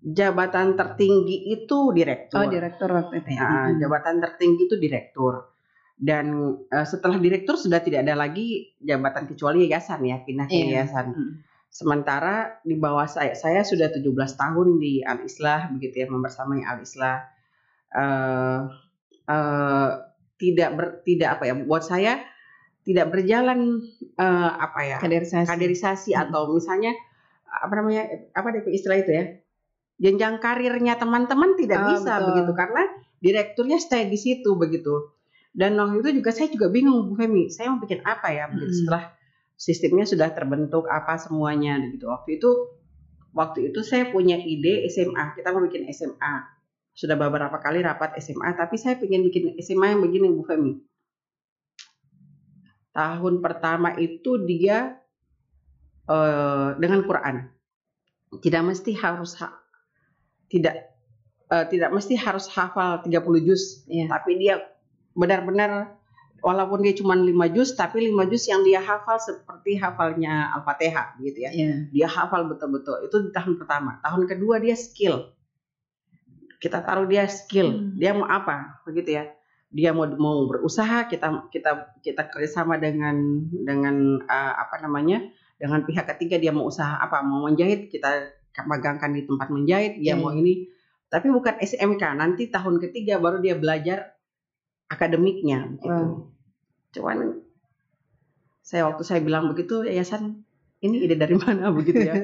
Jabatan tertinggi itu direktur. Oh direktur waktu itu ya. Uh, jabatan tertinggi itu direktur dan uh, setelah direktur sudah tidak ada lagi jabatan kecuali yayasan ya pindah ke yeah. yayasan. Mm. Sementara di bawah saya saya sudah 17 tahun di Al Islah begitu ya membersamai Al Islah uh, uh, tidak ber, tidak apa ya buat saya tidak berjalan uh, apa ya kaderisasi, kaderisasi hmm. atau misalnya apa namanya apa deh istilah itu ya jenjang karirnya teman-teman tidak oh, bisa betul. begitu karena direkturnya stay di situ begitu dan waktu itu juga saya juga bingung Bu Femi, saya mau bikin apa ya begitu hmm. setelah sistemnya sudah terbentuk apa semuanya gitu. Waktu itu waktu itu saya punya ide SMA, kita mau bikin SMA. Sudah beberapa kali rapat SMA, tapi saya ingin bikin SMA yang begini Bu Femi. Tahun pertama itu dia uh, dengan Quran. Tidak mesti harus ha tidak uh, tidak mesti harus hafal 30 juz, yeah. tapi dia benar-benar walaupun dia cuma lima juz tapi lima juz yang dia hafal seperti hafalnya Al-Fatihah gitu ya. Yeah. Dia hafal betul-betul. Itu di tahun pertama. Tahun kedua dia skill. Kita taruh dia skill. Hmm. Dia mau apa? Begitu ya. Dia mau mau berusaha, kita kita kita kerjasama dengan dengan uh, apa namanya? dengan pihak ketiga dia mau usaha apa? Mau menjahit, kita magangkan di tempat menjahit, dia yeah. mau ini. Tapi bukan SMK. Nanti tahun ketiga baru dia belajar akademiknya gitu. Hmm. Cuman saya waktu saya bilang begitu yayasan ini ide dari mana begitu ya.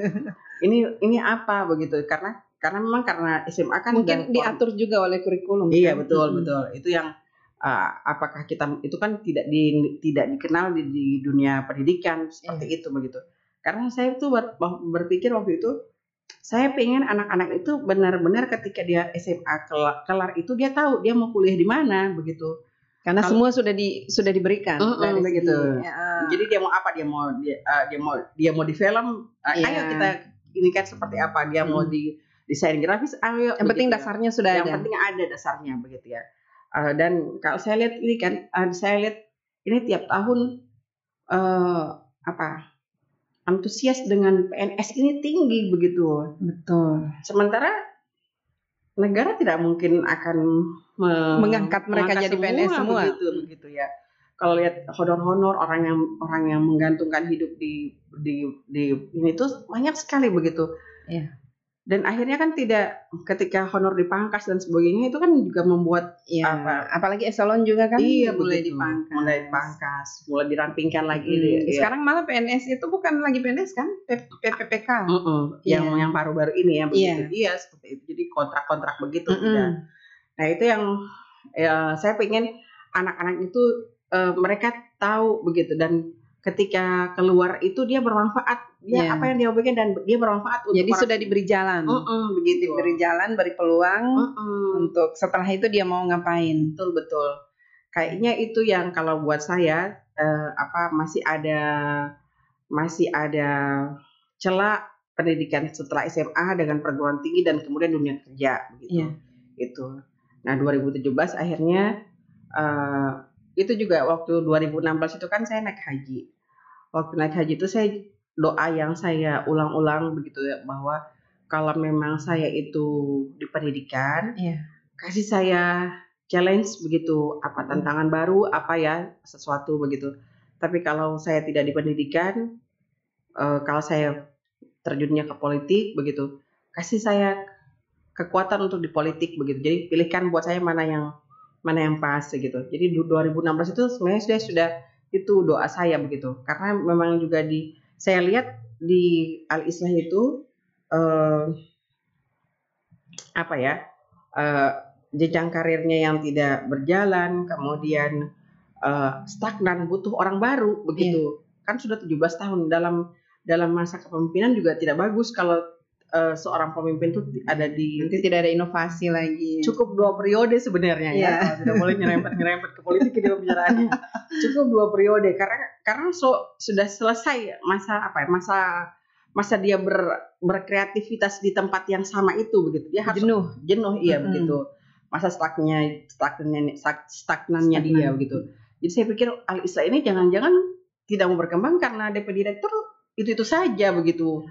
ini ini apa begitu karena karena memang karena SMA kan mungkin diatur juga oleh kurikulum. Iya kan? betul hmm. betul. Itu yang uh, apakah kita itu kan tidak di tidak dikenal di, di dunia pendidikan seperti yeah. itu begitu. Karena saya tuh ber, berpikir waktu itu saya pengen anak-anak itu benar-benar ketika dia SMA kelar, kelar itu dia tahu dia mau kuliah di mana begitu. Karena Kalo, semua sudah di sudah diberikan uh, uh, begitu. Ya. Jadi dia mau apa? Dia mau dia, uh, dia mau dia mau di film. Uh, yeah. Ayo kita ini kan seperti apa? Dia hmm. mau di desain grafis. Ayo. Yang penting dasarnya sudah Yang ada. penting ada dasarnya begitu ya. Uh, dan kalau saya lihat ini kan, uh, saya lihat ini tiap tahun uh, apa antusias dengan PNS ini tinggi begitu. Betul. Sementara negara tidak mungkin akan me mengangkat mereka jadi semua, PNS semua begitu begitu ya. Kalau lihat honor-honor orang yang orang yang menggantungkan hidup di di di ini tuh banyak sekali begitu. Iya dan akhirnya kan tidak ketika honor dipangkas dan sebagainya itu kan juga membuat ya, apa apalagi eselon juga kan iya mulai dipangkas mulai dipangkas mulai dirampingkan lagi hmm. ya. sekarang malah PNS itu bukan lagi PNS kan PPPK -uh. yang yeah. yang baru-baru ini ya begitu yeah. iya seperti itu jadi kontrak-kontrak begitu uh -uh. nah itu yang ya, saya pengen anak-anak itu uh, mereka tahu begitu dan ketika keluar itu dia bermanfaat. Dia yeah. apa yang dia bikin dan dia bermanfaat untuk jadi sudah diberi jalan. Uh -uh, begitu. Diberi jalan beri peluang uh -uh. untuk setelah itu dia mau ngapain. Betul betul. Kayaknya itu yang kalau buat saya uh, apa masih ada masih ada celah pendidikan setelah SMA dengan perguruan tinggi dan kemudian dunia kerja begitu. Yeah. itu. Nah 2017 akhirnya uh, itu juga waktu 2016 itu kan saya naik haji waktu naik haji itu saya doa yang saya ulang-ulang begitu ya bahwa kalau memang saya itu di pendidikan, yeah. kasih saya challenge begitu apa hmm. tantangan baru apa ya sesuatu begitu. Tapi kalau saya tidak di pendidikan, uh, kalau saya terjunnya ke politik begitu, kasih saya kekuatan untuk di politik begitu. Jadi pilihkan buat saya mana yang mana yang pas gitu. Jadi du- 2016 itu sebenarnya sudah sudah itu doa saya begitu. Karena memang juga di saya lihat di Al Islah itu eh, apa ya eh, jenjang karirnya yang tidak berjalan, kemudian eh, stagnan, butuh orang baru begitu. Kan sudah 17 tahun dalam dalam masa kepemimpinan juga tidak bagus kalau eh, seorang pemimpin itu ada di Nanti tidak ada inovasi lagi. cukup dua periode sebenarnya ya Iya. kalau tidak boleh nyerempet nyerempet ke politik di pembicaraannya cukup dua periode karena karena so, sudah selesai masa apa ya masa masa dia ber, berkreativitas di tempat yang sama itu begitu dia harus Jenuh. jenuh iya Mm-mm. begitu masa stucknya stucknya stag- stagnannya Stagnan. dia begitu jadi saya pikir al ini jangan-jangan tidak mau berkembang karena DP direktur itu itu saja begitu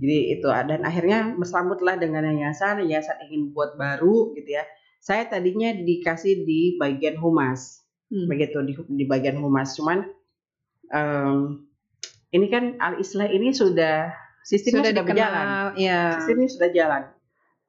jadi itu dan akhirnya bersambutlah dengan yayasan yayasan ingin buat baru gitu ya saya tadinya dikasih di bagian humas Hmm. begitu di, di bagian humas cuman em, ini kan al islah ini sudah sistemnya Sudah sudah, berjalan dikenal, ya. sistemnya sudah jalan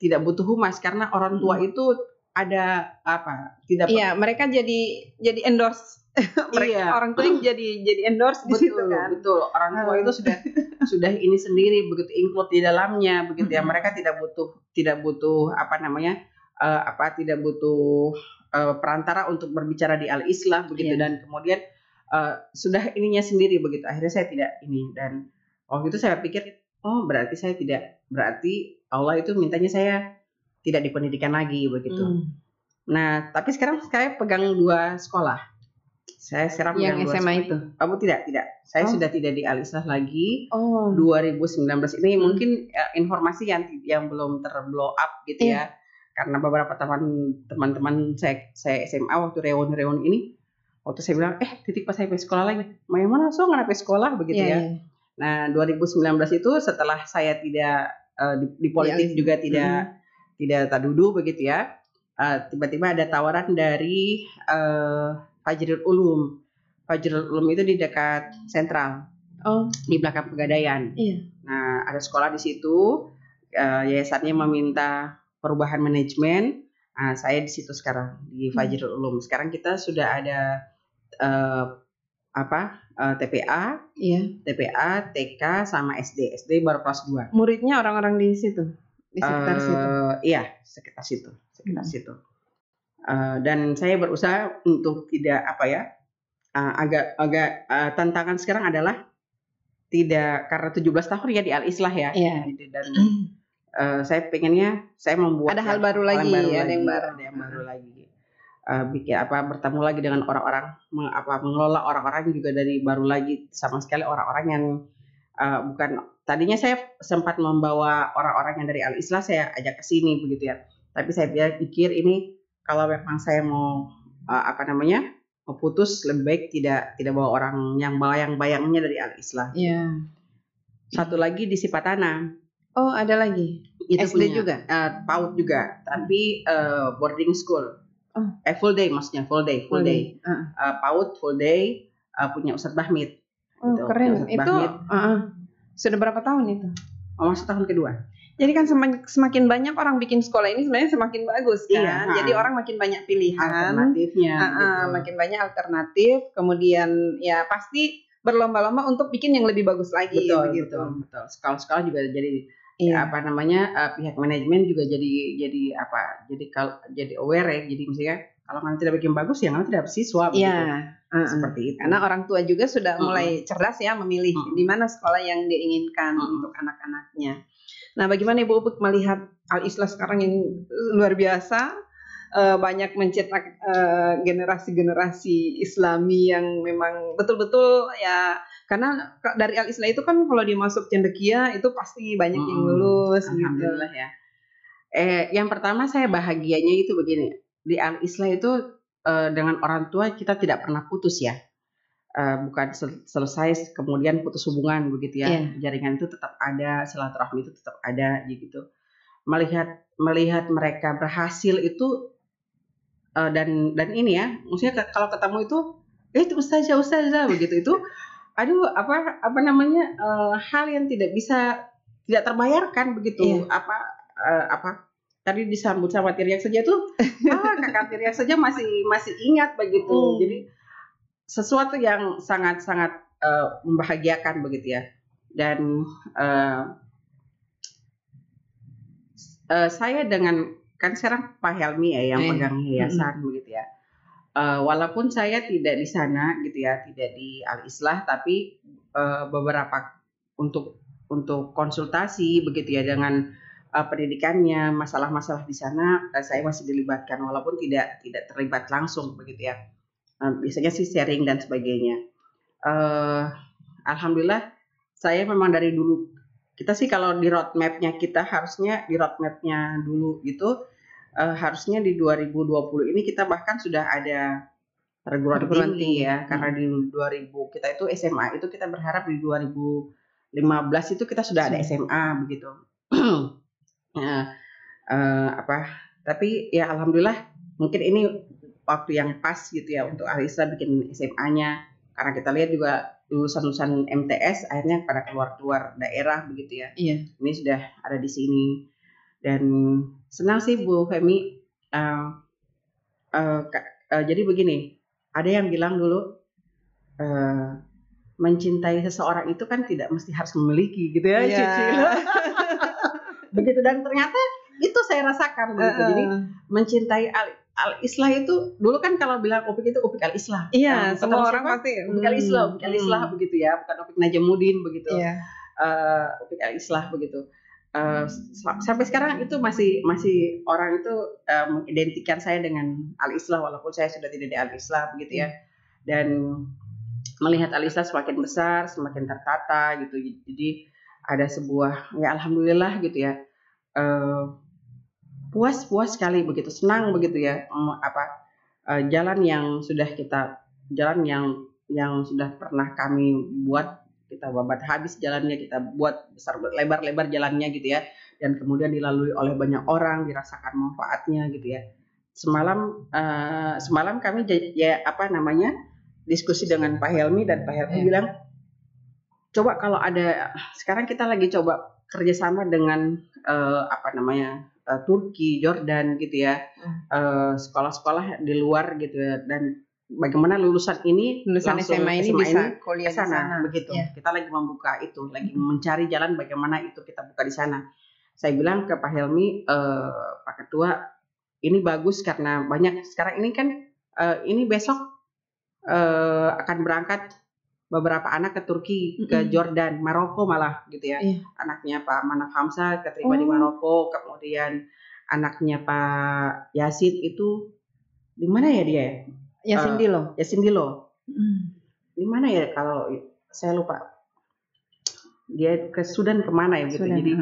tidak butuh humas karena orang tua itu ada apa tidak Iya, mereka jadi jadi endorse. mereka Iya. orang tua yang jadi jadi endorse di situ betul kan. betul. Orang tua itu sudah sudah ini sendiri begitu include di dalamnya begitu ya. Mereka tidak butuh tidak butuh apa namanya eh, apa tidak butuh eh, perantara untuk berbicara di al islah begitu. Iya. dan kemudian eh, sudah ininya sendiri begitu. Akhirnya saya tidak ini. Dan waktu itu saya pikir oh berarti saya tidak berarti Allah itu mintanya saya tidak di pendidikan lagi begitu. Hmm. nah tapi sekarang saya pegang dua sekolah saya sekarang Yang dua SMA itu. Kamu tidak, tidak. Saya Oh. sudah tidak di Al Islah lagi. Oh. 2019 ini Hmm. mungkin eh, informasi yang yang belum terblow up gitu Iya. ya. Karena beberapa teman teman-teman saya saya SMA waktu reuni-reuni ini waktu saya bilang eh titik pas saya pe sekolah lagi. Mau yang mana so nggak pe sekolah begitu Iya, ya. iya. Nah 2019 itu setelah saya tidak eh, di, di politik Al- juga tidak Hmm. tidak tadudu begitu ya. Eh, tiba-tiba ada tawaran dari eh, Fajrul Ulum. Fajrul Ulum itu di dekat sentral Oh, di belakang pegadaian. Iya. Nah, ada sekolah di situ. eh, yayasannya meminta perubahan manajemen. Nah, saya di situ sekarang di Hmm. Fajrul Ulum. Sekarang kita sudah ada eh, apa eh, TPA, iya. TPA, TK sama SD. SD baru kelas 2. Muridnya orang-orang di situ, di sekitar Eh, situ. Iya, sekitar situ, sekitar Hmm. situ. Eh, dan saya berusaha untuk tidak apa ya, eh, agak agak eh, tantangan sekarang adalah tidak karena 17 tahun ya di Al Islah ya. Jadi, Dan eh, saya pengennya saya membuat Ada hal baru lagi, baru ada yang baru. ada yang baru lagi. Eh, bikin apa bertemu lagi dengan orang-orang meng- apa mengelola orang-orang juga dari baru lagi sama sekali orang-orang yang eh, bukan tadinya saya sempat membawa orang-orang yang dari Al Islah saya ajak ke sini begitu ya. Tapi saya pikir ini kalau memang saya mau eh, apa namanya mau putus lebih baik tidak tidak bawa orang yang bayang-bayangnya dari Al Islah. Iya. Satu lagi di Sipatana Oh, ada lagi. itu SD punya, juga? eh, PAUD juga, tapi eh, boarding school. Oh. Eh full day maksudnya full day, full day. Heeh. Eh, PAUD full day eh, punya Ustadz Bahmid. Oh, Gitu, keren. Ustadz Itu heeh. sudah berapa tahun itu? Oh, masuk tahun kedua. Jadi kan semakin, banyak orang bikin sekolah ini sebenarnya semakin bagus kan. Iya, ha. Jadi orang makin banyak pilihan, Alternatifnya. Ah, gitu. makin banyak alternatif. Kemudian ya pasti berlomba-lomba untuk bikin yang lebih bagus lagi betul, begitu. betul, betul. Sekolah-sekolah juga jadi Iya. apa namanya eh, pihak manajemen juga jadi jadi apa? Jadi kalau jadi aware ya. Jadi misalnya kalau nanti tidak bikin bagus ya nanti tidak siswa begitu. Iya. ah. Seperti itu. Karena orang tua juga sudah mulai cerdas ya memilih Mm-mm. di mana sekolah yang diinginkan untuk anak-anaknya. Nah, bagaimana Ibu Upuk melihat Al Islah sekarang yang luar biasa eh, banyak mencetak eh, generasi-generasi Islami yang memang betul-betul ya karena dari Al Islah itu kan kalau dimasuk cendekia itu pasti banyak yang Mm-mm. lulus gitu. Alhamdulillah ya. Eh, yang pertama saya bahagianya itu begini. Di Al Islah itu eh, dengan orang tua kita tidak pernah putus ya. Eh, bukan sel- selesai kemudian putus hubungan begitu ya. Iya. Jaringan itu tetap ada, silaturahmi itu tetap ada gitu. Melihat melihat mereka berhasil itu eh, dan dan ini ya, maksudnya ke- kalau ketemu itu eh itu ustazah ustazah begitu itu aduh apa apa namanya eh, hal yang tidak bisa tidak terbayarkan begitu Iya. apa eh, apa tadi disambut sama Tiriak saja tuh ah kakak Tiriak saja masih masih ingat begitu Hmm. jadi sesuatu yang sangat sangat eh, membahagiakan begitu ya. Dan eh, eh, saya dengan kan sekarang Pak Helmi ya yang Eh, pegang yayasan begitu ya. Eh, walaupun saya tidak di sana gitu ya tidak di Al Islah tapi eh, beberapa untuk untuk konsultasi begitu ya dengan uh, pendidikannya, masalah-masalah di sana uh, saya masih dilibatkan walaupun tidak tidak terlibat langsung begitu ya. Uh, biasanya sih sharing dan sebagainya. Uh, Alhamdulillah saya memang dari dulu kita sih kalau di roadmapnya kita harusnya di roadmapnya dulu gitu uh, harusnya di 2020 ini kita bahkan sudah ada perguruan tinggi ya karena di 2000 kita itu SMA itu kita berharap di 2015 itu kita sudah ada SMA begitu. Nah, eh, apa? Tapi ya alhamdulillah mungkin ini waktu yang pas gitu ya untuk Alisa bikin SMA-nya karena kita lihat juga lulusan-lulusan MTS akhirnya pada keluar-keluar daerah begitu ya. Iya. Ini sudah ada di sini dan senang sih Bu Femi. Eh, Kak- eh, jadi begini, ada yang bilang dulu eh, mencintai seseorang itu kan tidak mesti harus memiliki gitu ya, Iya. Cici. begitu dan ternyata itu saya rasakan begitu. Jadi Heeh. mencintai al, Islah itu dulu kan kalau bilang Opik itu Opik al Islah. Iya, Nah, semua orang siapa? pasti Opik al Islah, Opik al Islah Hmm. begitu ya, bukan Opik Najamuddin begitu. Iya. Eh, Opik al Islah begitu. Sa- sampai sekarang itu masih masih orang itu eh, mengidentikan saya dengan al Islah walaupun saya sudah tidak di al Islah begitu ya. Dan melihat al Islah semakin besar, semakin tertata gitu. Jadi ada sebuah ya alhamdulillah gitu ya. Eh, puas puas sekali begitu senang begitu ya apa eh, jalan yang sudah kita jalan yang yang sudah pernah kami buat kita babat habis jalannya kita buat besar lebar lebar jalannya gitu ya dan kemudian dilalui oleh banyak orang dirasakan manfaatnya gitu ya semalam eh, semalam kami ya apa namanya diskusi dengan Pak Helmi dan Pak Helmi Iya. bilang coba kalau ada sekarang kita lagi coba kerjasama dengan eh, apa namanya eh, Turki, Jordan gitu ya, Hmm. Eh, sekolah-sekolah di luar gitu ya, dan bagaimana lulusan ini Lulusan SMA ini bisa kuliah ke di sana, sana. begitu. Iya. Kita lagi membuka itu, lagi mencari jalan bagaimana itu kita buka di sana. Saya bilang ke Pak Helmi, eh, Pak Ketua, ini bagus karena banyak sekarang ini kan eh, ini besok eh, akan berangkat beberapa anak ke Turki, ke Mm-mm. Jordan, Maroko malah gitu ya. Iya. Anaknya Pak Manaf Hamzah keterima di Oh. Maroko, kemudian anaknya Pak Yasin itu di mana ya dia? ya? Ya Eh, Cindy loh. Yasin Dilo. Hmm. Di mana ya kalau saya lupa. Dia ke Sudan ke mana ya gitu. Jadi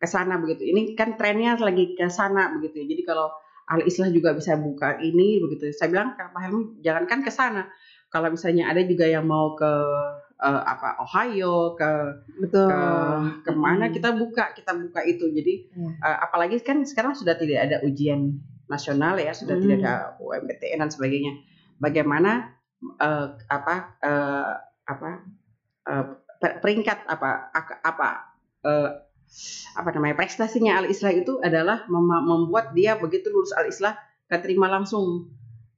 ke sana begitu. Ini kan trennya lagi ke sana begitu. Jadi kalau Al Islah juga bisa buka ini begitu. Saya bilang ke Pak Helmi jangankan ke sana. Kalau misalnya ada juga yang mau ke eh, apa Ohio, ke betul. ke ke mana Mm. kita buka kita buka itu. Jadi Iya. eh, apalagi kan sekarang sudah tidak ada ujian nasional ya, sudah Hmm. tidak ada UMPTN dan sebagainya. Bagaimana eh, apa eh, apa per- peringkat apa apa eh, apa namanya prestasinya Al Islah itu adalah mem- membuat dia begitu lulus Al Islah keterima langsung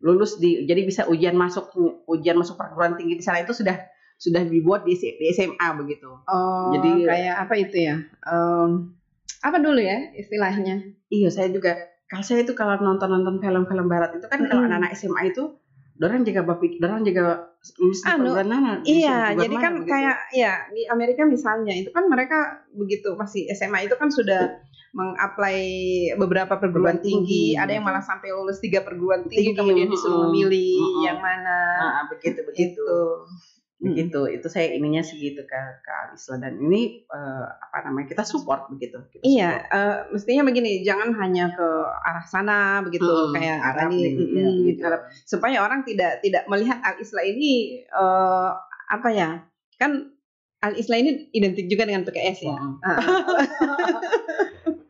lulus di jadi bisa ujian masuk ujian masuk perguruan tinggi di sana itu sudah sudah dibuat di, di SMA begitu. Oh, Jadi- kayak apa itu ya? Em, apa dulu ya istilahnya? Iya, saya juga. Kalau saya itu kalau nonton-nonton film-film barat itu kan kalau anak-anak SMA itu dorang jaga bapik, dorang di Anu, perguruan Iya, jadi mana kan begitu. kayak ya di Amerika misalnya itu kan mereka begitu masih SMA itu kan sudah mengapply beberapa perguruan tinggi, tinggi, ada yang malah sampai lulus tiga perguruan tinggi, Tinggi, kemudian disuruh memilih mm-mm. yang mana. Ah, begitu begitu. Itu. Begitu. Itu saya ininya segitu ke ke Alisla dan ini eh, apa namanya? Kita support begitu. Kita Iya, support. eh, mestinya begini, jangan hanya ke arah sana begitu Mm-mm, kayak Arab tadi, nih, ya, mm, begitu. Arab. supaya orang tidak tidak melihat al Islam ini eh, apa ya? Kan al Islam ini identik juga dengan PKS ya. Ah,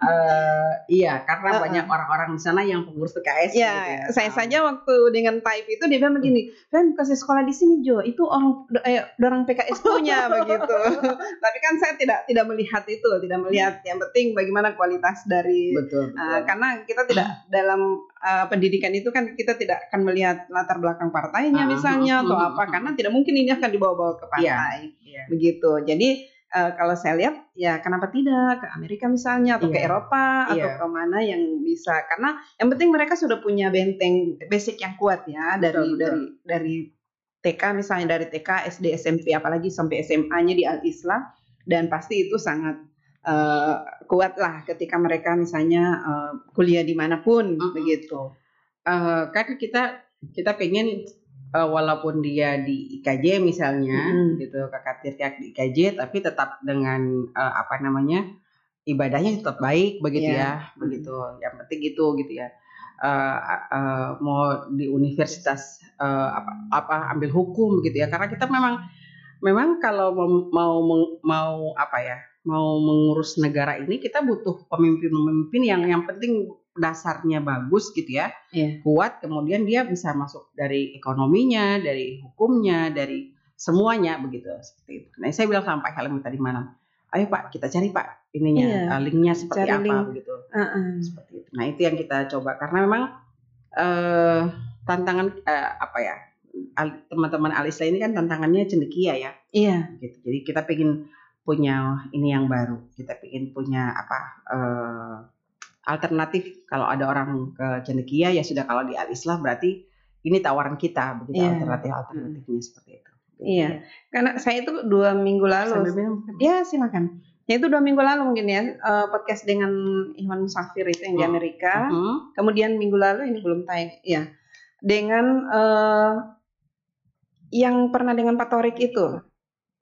Eh, iya, karena Uh-uh. banyak orang-orang di sana yang pengurus PKS. Ya, gitu saya Ah. saja waktu dengan type itu dia bilang begini, kan kasih sekolah di sini Jo, itu orang eh, orang PKS punya begitu. Tapi kan saya tidak tidak melihat itu, tidak melihat yang penting bagaimana kualitas dari betul. Uh, betul. karena kita tidak dalam uh, pendidikan itu kan kita tidak akan melihat latar belakang partainya Ah, misalnya ah, atau ah, apa karena tidak mungkin ini akan dibawa-bawa ke partai Iya. begitu jadi uh, kalau saya lihat ya kenapa tidak ke Amerika misalnya atau ke Iya. Eropa atau Iya. ke mana yang bisa karena yang penting mereka sudah punya benteng basic yang kuat ya dari Betul, betul. dari dari TK misalnya dari TK SD SMP apalagi sampai SMA-nya di Al Islam dan pasti itu sangat uh, kuat lah ketika mereka misalnya uh, kuliah di mana pun Mm-mm. begitu. Eh, kan kita kita pengen eh, walaupun dia di IKJ misalnya Mm. gitu kakak tiryak di IKJ tapi tetap dengan eh, apa namanya ibadahnya tetap baik begitu Iya. ya begitu yang penting gitu gitu ya Eh, eh, mau di universitas eh, apa, apa ambil hukum gitu ya karena kita memang memang kalau mau mau mau apa ya mau mengurus negara ini kita butuh pemimpin-pemimpin yang yang penting dasarnya bagus gitu ya Iya. kuat kemudian dia bisa masuk dari ekonominya dari hukumnya dari semuanya begitu seperti itu nah saya bilang sama Pak Helmi tadi malam ayo Pak kita cari Pak ininya Iya, eh, linknya seperti cari apa link. begitu Uh-uh. seperti itu nah itu yang kita coba karena memang eh tantangan eh, apa ya al- teman-teman Alisla ini kan tantangannya cendekia ya Iya. gitu. Jadi kita pengen punya ini yang baru. Kita pengen punya apa eh, alternatif. Kalau ada orang ke cendekia ya sudah. Kalau di Al Islah berarti ini tawaran kita begitu Iya. alternatif alternatifnya seperti itu. Iya. Karena saya itu dua minggu lalu. Ya silakan. Ya itu dua minggu lalu mungkin ya eh, podcast dengan Iwan Musafir itu yang di Hmm. Amerika. Mhm. Kemudian minggu lalu ini belum tayang. Ya. Dengan eh, yang pernah dengan Pak Torik itu.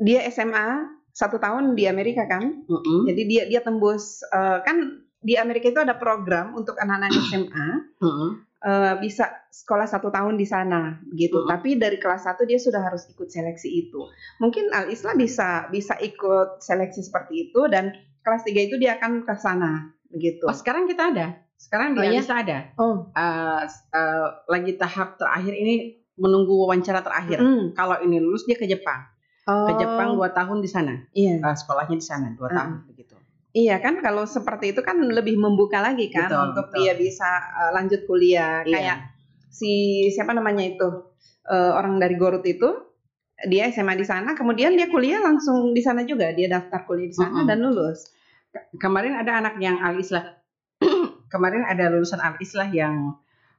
Dia SMA satu tahun di Amerika kan. Mhm. Jadi dia dia tembus eh, kan di Amerika itu ada program untuk anak-anak SMA Mhm. eh, bisa sekolah satu tahun di sana gitu. Mm. Tapi dari kelas 1 dia sudah harus ikut seleksi itu. Mungkin Al Islam bisa bisa ikut seleksi seperti itu dan kelas 3 itu dia akan ke sana begitu. Oh sekarang kita ada. Sekarang di Oh, Al iya? Islah ada. Oh. Eh, eh, lagi tahap terakhir ini menunggu wawancara terakhir. Mm. Kalau ini lulus dia ke Jepang. Oh. Ke Jepang dua tahun di sana. Iya. Sekolahnya di sana dua Mm. tahun. Iya kan kalau seperti itu kan lebih membuka lagi kan Betul, untuk betul. dia bisa eh, lanjut kuliah Iya. kayak si siapa namanya itu eh, orang dari Gorut itu dia SMA di sana kemudian dia kuliah langsung di sana juga dia daftar kuliah di sana Mm-mm. dan lulus. kemarin ada anak yang al islah kemarin ada lulusan al islah yang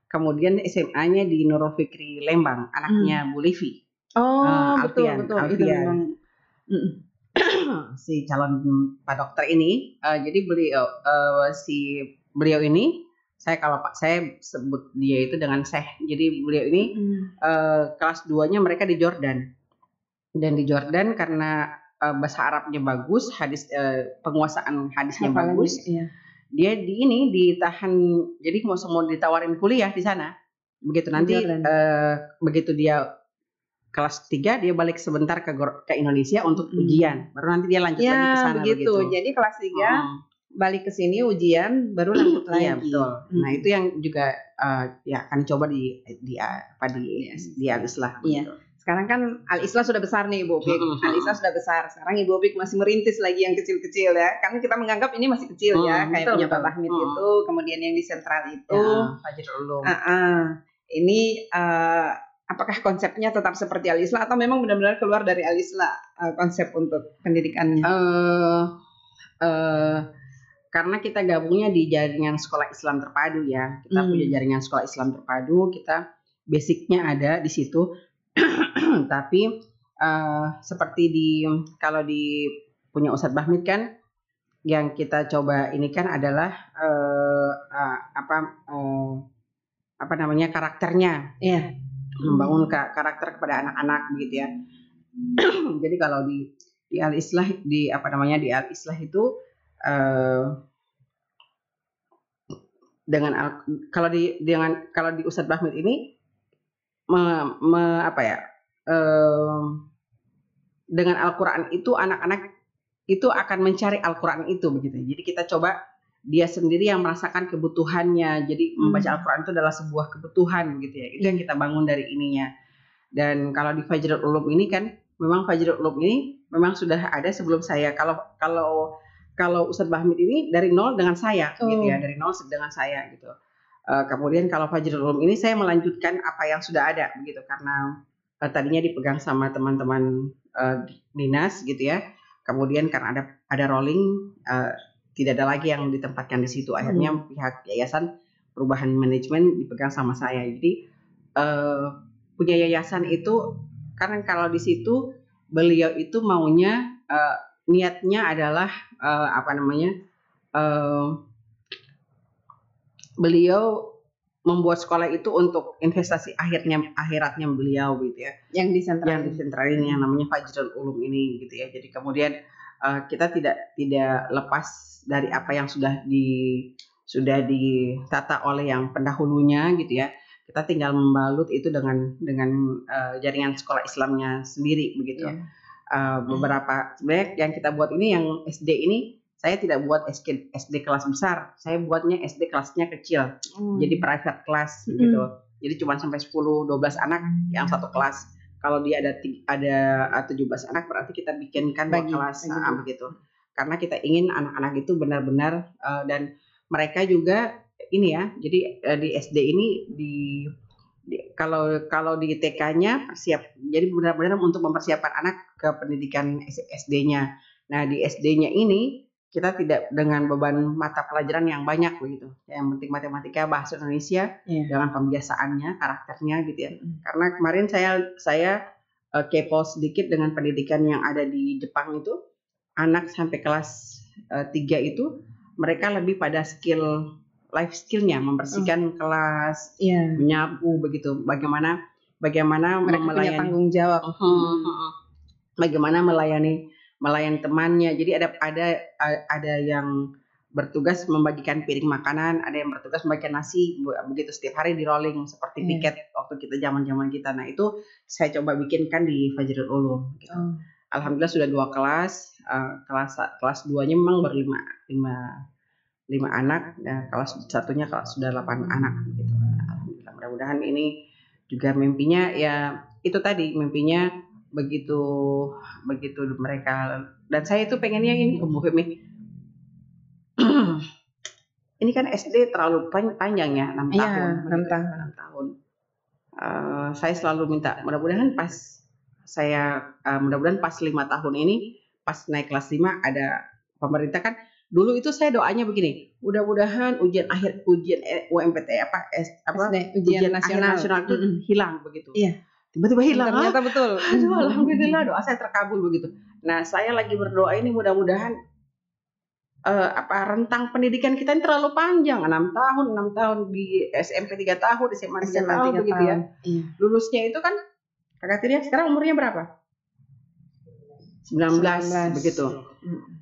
kemudian SMA-nya di Nurul Fikri Lembang anaknya Bu Livi Oh betul Alfian, betul itu Alfian. memang Mm-mm. si calon pak dokter ini Eh, jadi beliau eh, si beliau ini saya kalau pak saya sebut dia itu dengan Syekh. Jadi beliau ini eh, kelas 2-nya mereka di Jordan. Dan di Jordan karena eh, bahasa Arabnya bagus hadis eh, penguasaan hadisnya Apalagi, bagus. iya. dia di ini ditahan jadi mau semua ditawarin kuliah di sana. Begitu nanti eh, begitu dia kelas 3 dia balik sebentar ke ke Indonesia untuk Mm. ujian baru nanti dia lanjut lagi ke Ya sana begitu. begitu. Jadi kelas 3 Mm. balik ke sini ujian baru lanjut lagi. Iya betul. Nah Mm. itu yang juga eh, ya akan coba di di apa di Iya. di Alislah. Iya. Sekarang kan Al Islah sudah besar nih Ibu Opik. Mm-mm. Al Islah sudah besar. Sekarang Ibu Opik masih merintis lagi yang kecil-kecil ya. Karena kita menganggap ini masih kecil ya, Mm, kayak betul, punya Pak betul. Bahmid Mm. itu, kemudian yang di sentral itu. Ya, Fajrul Ulum. Ah, ah. Ini eh, apakah konsepnya tetap seperti Al Islah atau memang benar-benar keluar dari Al Islah eh, konsep untuk pendidikannya? eh eh, karena kita gabungnya di jaringan sekolah Islam terpadu ya. Kita Hmm. punya jaringan sekolah Islam terpadu, kita basicnya ada di situ. Tapi eh, seperti di kalau di punya Ustadz Bahmid kan yang kita coba ini kan adalah eh, eh, apa eh, apa namanya karakternya Iya. Membangun ka- karakter kepada anak-anak begitu ya. Jadi kalau di di al islah di apa namanya di al islah itu eh, dengan al- kalau di dengan kalau di Ustadz Bahmid ini me- me- apa ya eh, dengan Al-Quran itu anak-anak itu akan mencari Al-Quran itu begitu. Jadi kita coba dia sendiri yang merasakan kebutuhannya. Jadi membaca Al-Quran itu adalah sebuah kebutuhan gitu ya. Itu yang kita bangun dari ininya. Dan kalau di Fajrul Ulum ini kan memang Fajrul Ulum ini memang sudah ada sebelum saya. Kalau kalau kalau Ustadz Bahmid ini dari nol dengan saya Oh. gitu ya, dari nol dengan saya gitu. Eh, kemudian kalau Fajrul Ulum ini saya melanjutkan apa yang sudah ada begitu karena eh, tadinya dipegang sama teman-teman eh, dinas gitu ya. Kemudian karena ada ada rolling eh, tidak ada lagi yang ditempatkan di situ. Akhirnya pihak yayasan perubahan manajemen dipegang sama saya. Jadi eh, punya yayasan itu karena kalau di situ beliau itu maunya eh, niatnya adalah eh, apa namanya eh, beliau membuat sekolah itu untuk investasi akhirnya akhiratnya beliau gitu ya yang di sentral. yang disentralin yang namanya Fajrul Ulum ini gitu ya. Jadi kemudian uh, kita tidak tidak lepas dari apa yang sudah di sudah ditata oleh yang pendahulunya gitu ya. Kita tinggal membalut itu dengan dengan uh, jaringan sekolah Islamnya sendiri begitu. Iya. Uh, beberapa sebenarnya yang kita buat ini yang SD ini saya tidak buat SD, SD kelas besar, saya buatnya SD kelasnya kecil Hmm. jadi private class Mm. gitu. Jadi cuma sampai 10 12 anak yang satu kelas. Kalau dia ada ada uh, 17 anak berarti kita bikinkan dua Bagi, kelas ah, begitu. Karena kita ingin anak-anak itu benar-benar uh, dan mereka juga ini ya. Jadi uh, di SD ini di, di- kalau kalau di TK-nya persiap jadi benar-benar untuk mempersiapkan anak ke pendidikan SD-nya. Nah, di SD-nya ini kita tidak dengan beban mata pelajaran yang banyak begitu. Yang penting matematika, bahasa Indonesia Iya. dengan pembiasaannya, karakternya gitu ya. Mm. Karena kemarin saya saya eh, kepo sedikit dengan pendidikan yang ada di Jepang itu, anak sampai kelas 3 itu mereka lebih pada skill life skillnya, membersihkan kelas, Iya. menyapu begitu. Bagaimana bagaimana Mereka punya melayani tanggung jawab. Mhm, mhm. bagaimana melayani melayani temannya. Jadi ada ada ada yang bertugas membagikan piring makanan, ada yang bertugas membagikan nasi be- begitu setiap hari di rolling seperti Iya. piket waktu kita zaman-zaman kita. Nah, itu saya coba bikinkan di Fajrul Ulum gitu. Oh. Alhamdulillah sudah dua kelas. eh, kelas kelas duanya memang berlima lima lima anak. Dan kelas satunya kelas sudah delapan anak gitu. Alhamdulillah. Mudah-mudahan ini juga mimpinya ya itu tadi mimpinya begitu begitu mereka dan saya itu pengennya ini Umbu Femi ini kan SD terlalu pan- panjang ya 6 Iya, tahun enam begitu. tahun. Enam tahun Eh, saya selalu minta mudah-mudahan pas saya eh, mudah-mudahan pas lima tahun ini pas naik kelas 5 ada pemerintah kan dulu itu saya doanya begini mudah-mudahan ujian akhir ujian eh, UMPT apa S, apa SD, ujian, akhir nasional. nasional itu hilang begitu Iya. Tiba-tiba hilang ah. Ternyata betul. Aduh, alhamdulillah doa saya terkabul begitu. Nah, saya lagi berdoa ini mudah-mudahan eh, apa rentang pendidikan kita ini terlalu panjang, enam tahun, enam tahun di SMP 3 tahun, SMA 3 SMA tahun tiga begitu ya. Iya. Lulusnya itu kan Kakak Tirya sekarang umurnya berapa? 19, 19. begitu. Mm.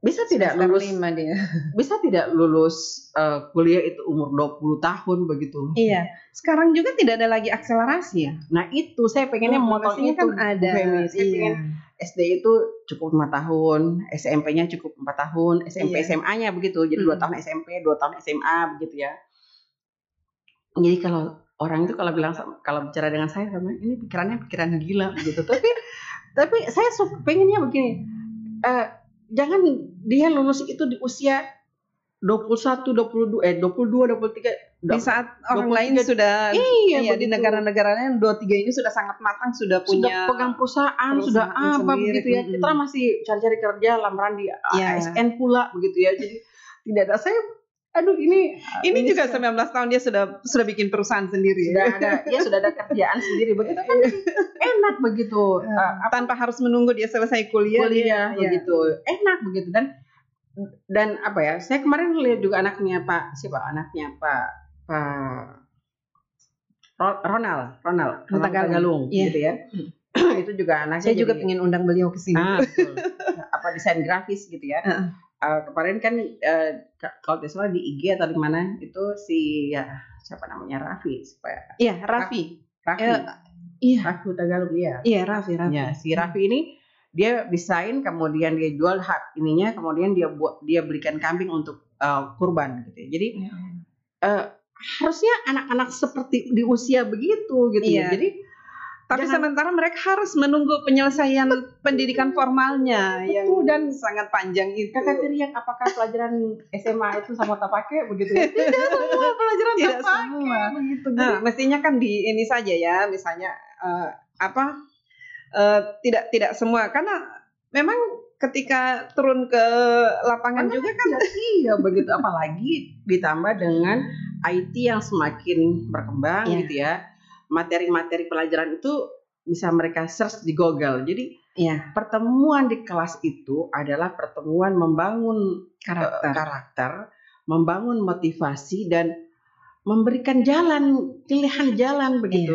Bisa tidak lulus dia. bisa tidak lulus eh, kuliah itu umur 20 tahun begitu. Iya. Sekarang juga tidak ada lagi akselerasi ya. Nah, itu saya pengennya memotong Akselerasinya itu kan ada. Saya Iya. pengen SD itu cukup lima tahun, SMP-nya cukup empat tahun, SMP Iya. SMA-nya begitu, jadi dua Hmm. tahun SMP, dua tahun SMA begitu ya. Jadi kalau orang itu kalau bilang kalau bicara dengan saya sama ini pikirannya pikiran gila begitu. Tapi tapi saya pengennya begini, eh, jangan dia lulus itu di usia 21, 22, eh 22, 23, Di saat orang 23 lain sudah iya, iya, di negara-negara lain dua tiga ini sudah sangat matang sudah punya sudah pegang perusahaan, sudah apa sendiri. begitu ya. Kita masih cari-cari kerja, lamaran di Iya. ASN pula begitu ya. Jadi tidak ada saya aduh ini ini juga sudah, 19 tahun dia sudah sudah bikin perusahaan sendiri sudah ada ya sudah ada kerjaan sendiri begitu kan enak begitu Uh, tanpa harus menunggu dia selesai kuliah, kuliah dia- iya. begitu enak begitu dan dan apa ya saya kemarin lihat juga anaknya Pak siapa anaknya Pak Pak Ro- Ronald Ronald Ronald Tagalung. Tagalung Iya. gitu ya itu juga anaknya saya juga pengen undang beliau ke sini Ah, betul. apa desain grafis gitu ya. Heeh. Eh, kemarin kan eh, ka- kalau tidak salah di IG atau di mana itu si ya siapa namanya Raffi supaya iya Raffi Raffi Eh, iya Raffi Tagalog ya. iya Raffi Raffi Ya, si Raffi ini dia desain kemudian dia jual hak ininya kemudian dia buat dia belikan kambing untuk uh, kurban gitu ya. jadi Iya. uh, harusnya anak-anak seperti di usia begitu gitu Iya. ya jadi Tapi Jangan- sementara mereka harus menunggu penyelesaian pendidikan formalnya yang Betul, dan sangat panjang itu. kakak teriak apakah pelajaran SMA itu sama tak pakai begitu ya? Tidak semua pelajaran Tidak tak pakai semua. begitu. Nah, mestinya kan di ini saja ya, misalnya eh, apa eh, tidak tidak semua. Karena memang ketika turun ke lapangan Karena juga kan iya begitu. Apalagi ditambah dengan IT yang semakin berkembang Iya. gitu ya materi-materi pelajaran itu bisa mereka search di Google jadi ya pertemuan di kelas itu adalah pertemuan membangun karakter. karakter membangun motivasi dan memberikan jalan pilihan jalan begitu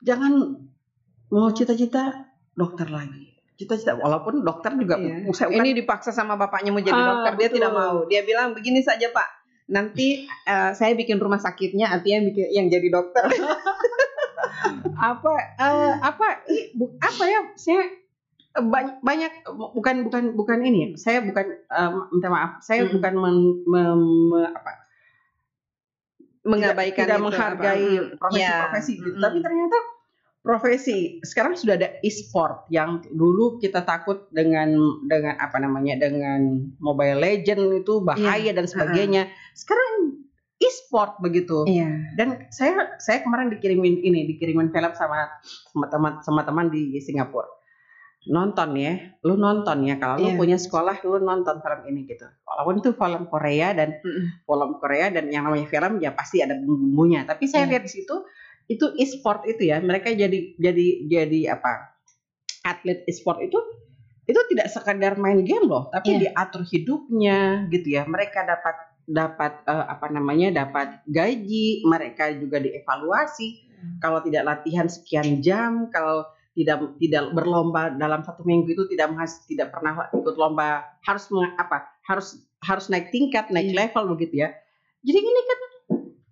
jangan mau cita-cita dokter lagi cita-cita walaupun dokter juga Iya. saya bukan- Ini dipaksa sama bapaknya mau jadi Ah, dokter, dia betul. tidak mau. Dia bilang begini saja Pak, nanti eh, saya bikin rumah sakitnya, artinya yang bikin yang jadi dokter. apa eh, apa i- bu- apa ya saya eh, banyak, banyak bukan bukan bukan ini ya saya bukan eh, minta maaf saya Mm. bukan men- mem- me- apa Mengabaikan tidak itu, menghargai profesi-profesi ya. gitu. Mm. Tapi ternyata profesi sekarang sudah ada e-sport yang dulu kita takut dengan dengan apa namanya dengan Mobile Legend itu bahaya dan sebagainya. Sekarang e-sport begitu. Iya. Dan saya saya kemarin dikirimin ini, dikirimin film sama sama teman sama teman di Singapura. Nonton ya, lu nonton ya kalau lu Iya. punya sekolah lu nonton film ini gitu. Walaupun itu film Korea dan Mm-mm. film Korea dan yang namanya film ya pasti ada bumbu-bumbunya. Tapi saya Iya. lihat di situ itu e-sport itu ya, mereka jadi jadi jadi apa? Atlet e-sport itu itu tidak sekadar main game loh, tapi Iya. diatur hidupnya gitu ya. Mereka dapat dapat eh, apa namanya? dapat gaji, mereka juga dievaluasi. Hmm. Kalau tidak latihan sekian jam, kalau tidak tidak berlomba dalam satu minggu itu tidak tidak pernah ikut lomba harus apa harus harus naik tingkat naik Iya. level begitu ya jadi ini kan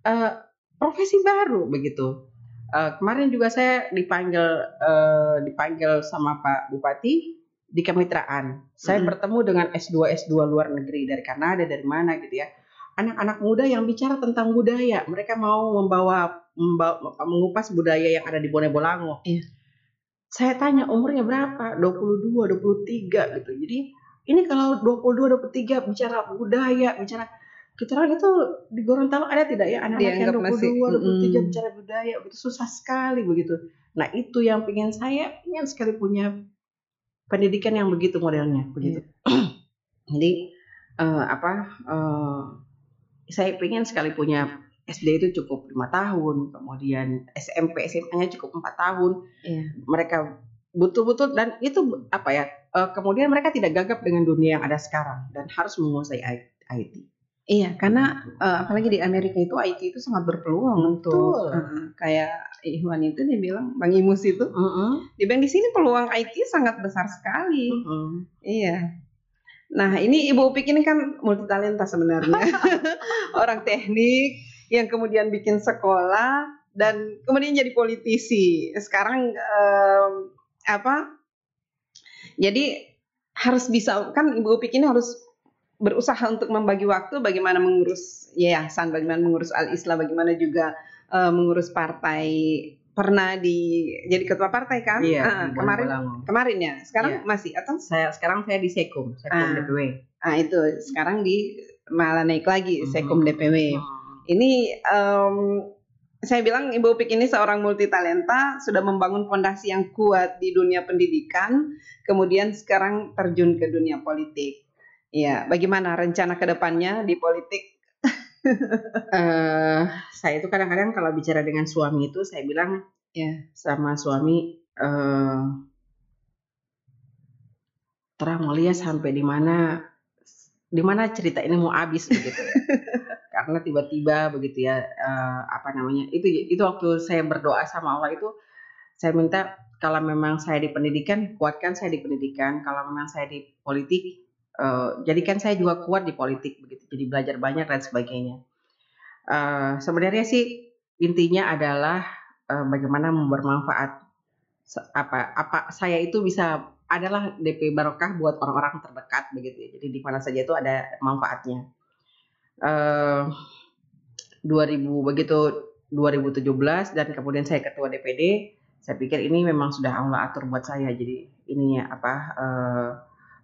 eh, profesi baru begitu Eh, kemarin juga saya dipanggil eh, dipanggil sama Pak Bupati di kemitraan saya Mm. bertemu dengan S2 S2 luar negeri dari Kanada dari mana gitu ya anak-anak muda yang bicara tentang budaya. Mereka mau membawa, membawa mengupas budaya yang ada di Bone Bolango Iya. saya tanya umurnya berapa? 22 23 gitu. Jadi ini kalau 22 23 bicara budaya bicara kita orang itu di Gorontalo ada tidak ya anak-anak yang Dianggap 22 masih, 23 mm-mm. bicara budaya begitu. Susah sekali begitu. Nah itu yang pengen saya pengen sekali punya pendidikan yang begitu modelnya begitu. Jadi eh, apa eh, saya pengen sekali punya SD itu cukup lima tahun, kemudian SMP SMA-nya cukup empat tahun. Iya. Mereka betul-betul dan itu apa ya? eh, kemudian mereka tidak gagap dengan dunia yang ada sekarang dan harus menguasai IT. Iya, karena eh, apalagi di Amerika itu IT itu sangat berpeluang untuk eh, kayak Ikhwan itu dia bilang Bang Imus itu Mm-mm. dia bilang di sini peluang IT sangat besar sekali. Mm-mm. Iya. Nah, ini Ibu Upik ini kan multi talenta sebenarnya. Orang teknik yang kemudian bikin sekolah dan kemudian jadi politisi. Sekarang em, apa? Jadi harus bisa kan Ibu Upik ini harus berusaha untuk membagi waktu bagaimana mengurus yayasan, bagaimana mengurus Al-Islam, bagaimana juga eh, mengurus partai. Pernah di jadi ketua partai kan? Iya, Ah, Bone kemarin Bolango. kemarin ya. Sekarang Iya. masih atau Saya sekarang saya di Sekum, Sekum Ah. DPW. Ah itu sekarang di malah naik lagi Mhm. Sekum DPW. Mm. Ini em, saya bilang Ibu Upik ini seorang multi talenta sudah membangun fondasi yang kuat di dunia pendidikan, kemudian sekarang terjun ke dunia politik. Ya, bagaimana rencana ke depannya di politik? Eh saya itu kadang-kadang kalau bicara dengan suami itu saya bilang Ya. sama suami eh terang mau lihat sampai di mana di mana cerita ini mau habis begitu karena tiba-tiba begitu ya eh, apa namanya itu itu waktu saya berdoa sama Allah itu saya minta kalau memang saya di pendidikan kuatkan saya di pendidikan kalau memang saya di politik eh, jadikan saya juga kuat di politik begitu jadi belajar banyak dan sebagainya Eh, sebenarnya sih intinya adalah eh, bagaimana bermanfaat apa apa saya itu bisa adalah DP barokah buat orang-orang terdekat begitu ya. Jadi di mana saja itu ada manfaatnya. Eh 2000 begitu 2017 dan kemudian saya ketua DPD, saya pikir ini memang sudah Allah atur buat saya. Jadi ininya apa eh,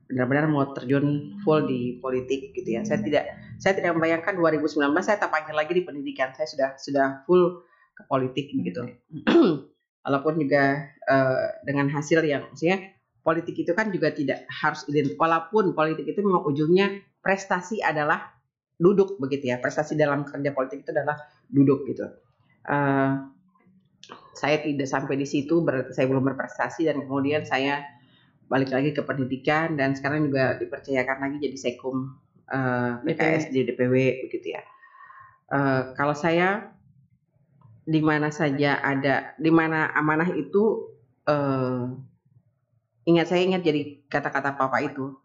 benar-benar mau terjun full di politik gitu ya. Saya tidak saya tidak membayangkan 2019 saya terpanggil lagi di pendidikan. Saya sudah sudah full ke politik begitu. Walaupun juga eh, dengan hasil yang maksudnya politik itu kan juga tidak harus identik. Walaupun politik itu memang ujungnya prestasi adalah duduk begitu ya. Prestasi dalam kerja politik itu adalah duduk gitu. Eh, saya tidak sampai di situ berarti saya belum berprestasi dan kemudian saya balik lagi ke pendidikan dan sekarang juga dipercayakan lagi jadi sekum eh, PKS di DPW begitu ya. Eh, kalau saya di mana saja ada di mana amanah itu eh, ingat saya ingat jadi kata-kata papa itu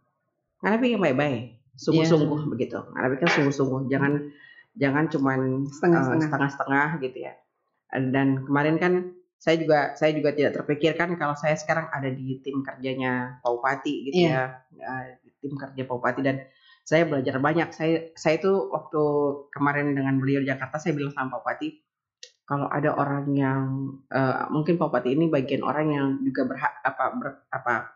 karena pikir baik-baik sungguh-sungguh begitu karena pikir sungguh-sungguh jangan jangan cuman Setengah-setengah. eh, setengah-setengah gitu ya dan kemarin kan saya juga saya juga tidak terpikirkan kalau saya sekarang ada di tim kerjanya Pak Bupati gitu Iya. ya eh, tim kerja Pak Bupati dan saya belajar banyak saya saya itu waktu kemarin dengan beliau di Jakarta saya bilang sama Pak Bupati kalau ada orang yang eh, mungkin Pak Bupati ini bagian orang yang juga berhak apa ber- apa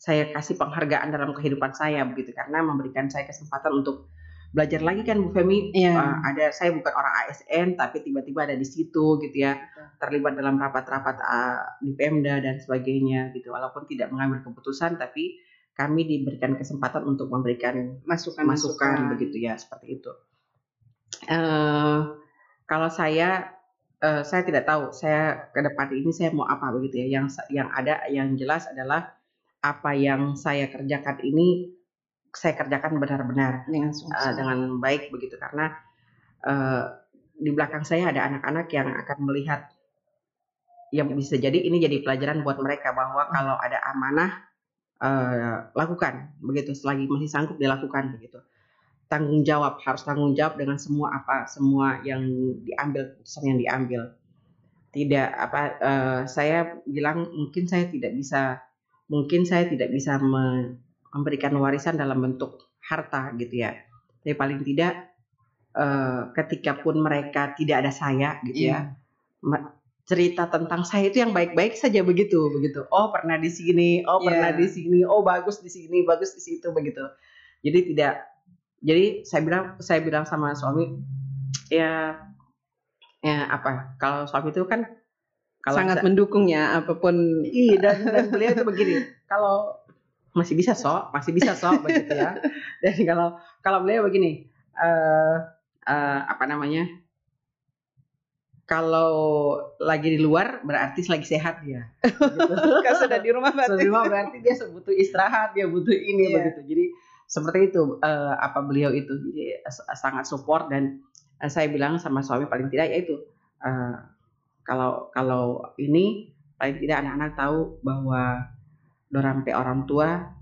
saya kasih penghargaan dalam kehidupan saya begitu karena memberikan saya kesempatan untuk belajar lagi kan Bu Femi Iya. Uh, ada saya bukan orang ASN tapi tiba-tiba ada di situ gitu ya terlibat dalam rapat-rapat uh, di Pemda dan sebagainya gitu walaupun tidak mengambil keputusan tapi kami diberikan kesempatan untuk memberikan masukan masukan begitu ya seperti itu. Eh kalau saya eh, saya tidak tahu saya ke depan ini saya mau apa begitu ya. Yang yang ada yang jelas adalah apa yang saya kerjakan ini saya kerjakan benar-benar dengan sungguh dengan baik begitu karena eh, di belakang saya ada anak-anak yang akan melihat yang bisa jadi ini jadi pelajaran buat mereka bahwa kalau ada amanah eh, lakukan begitu. Selagi masih sanggup dilakukan begitu. Tanggung jawab harus tanggung jawab dengan semua apa semua yang diambil keputusan yang diambil. Tidak apa eh, saya bilang mungkin saya tidak bisa mungkin saya tidak bisa me- memberikan warisan dalam bentuk harta gitu ya. Tapi paling tidak eh, ketika pun mereka tidak ada saya gitu ya ma- cerita tentang saya itu yang baik-baik saja begitu begitu. Oh pernah di sini oh pernah Iya. di sini oh bagus di sini bagus di situ begitu. Jadi tidak jadi saya bilang saya bilang sama suami ya ya apa kalau suami itu kan kalau sangat bisa- mendukung ya apa pun. Iya dan, dan beliau itu begini, kalau masih bisa sok, masih bisa sok begitu ya. Dan kalau kalau beliau begini, eh eh, apa namanya? Kalau lagi di luar berarti lagi sehat dia. Gitu. kalau sudah di rumah berarti Semua berarti dia butuh istirahat, dia butuh ini Iya. begitu. Jadi seperti itu eh, apa beliau itu jadi s- sangat support dan eh, saya bilang sama suami paling tidak yaitu eh, kalau kalau ini paling tidak anak-anak tahu bahwa dorampe orang tua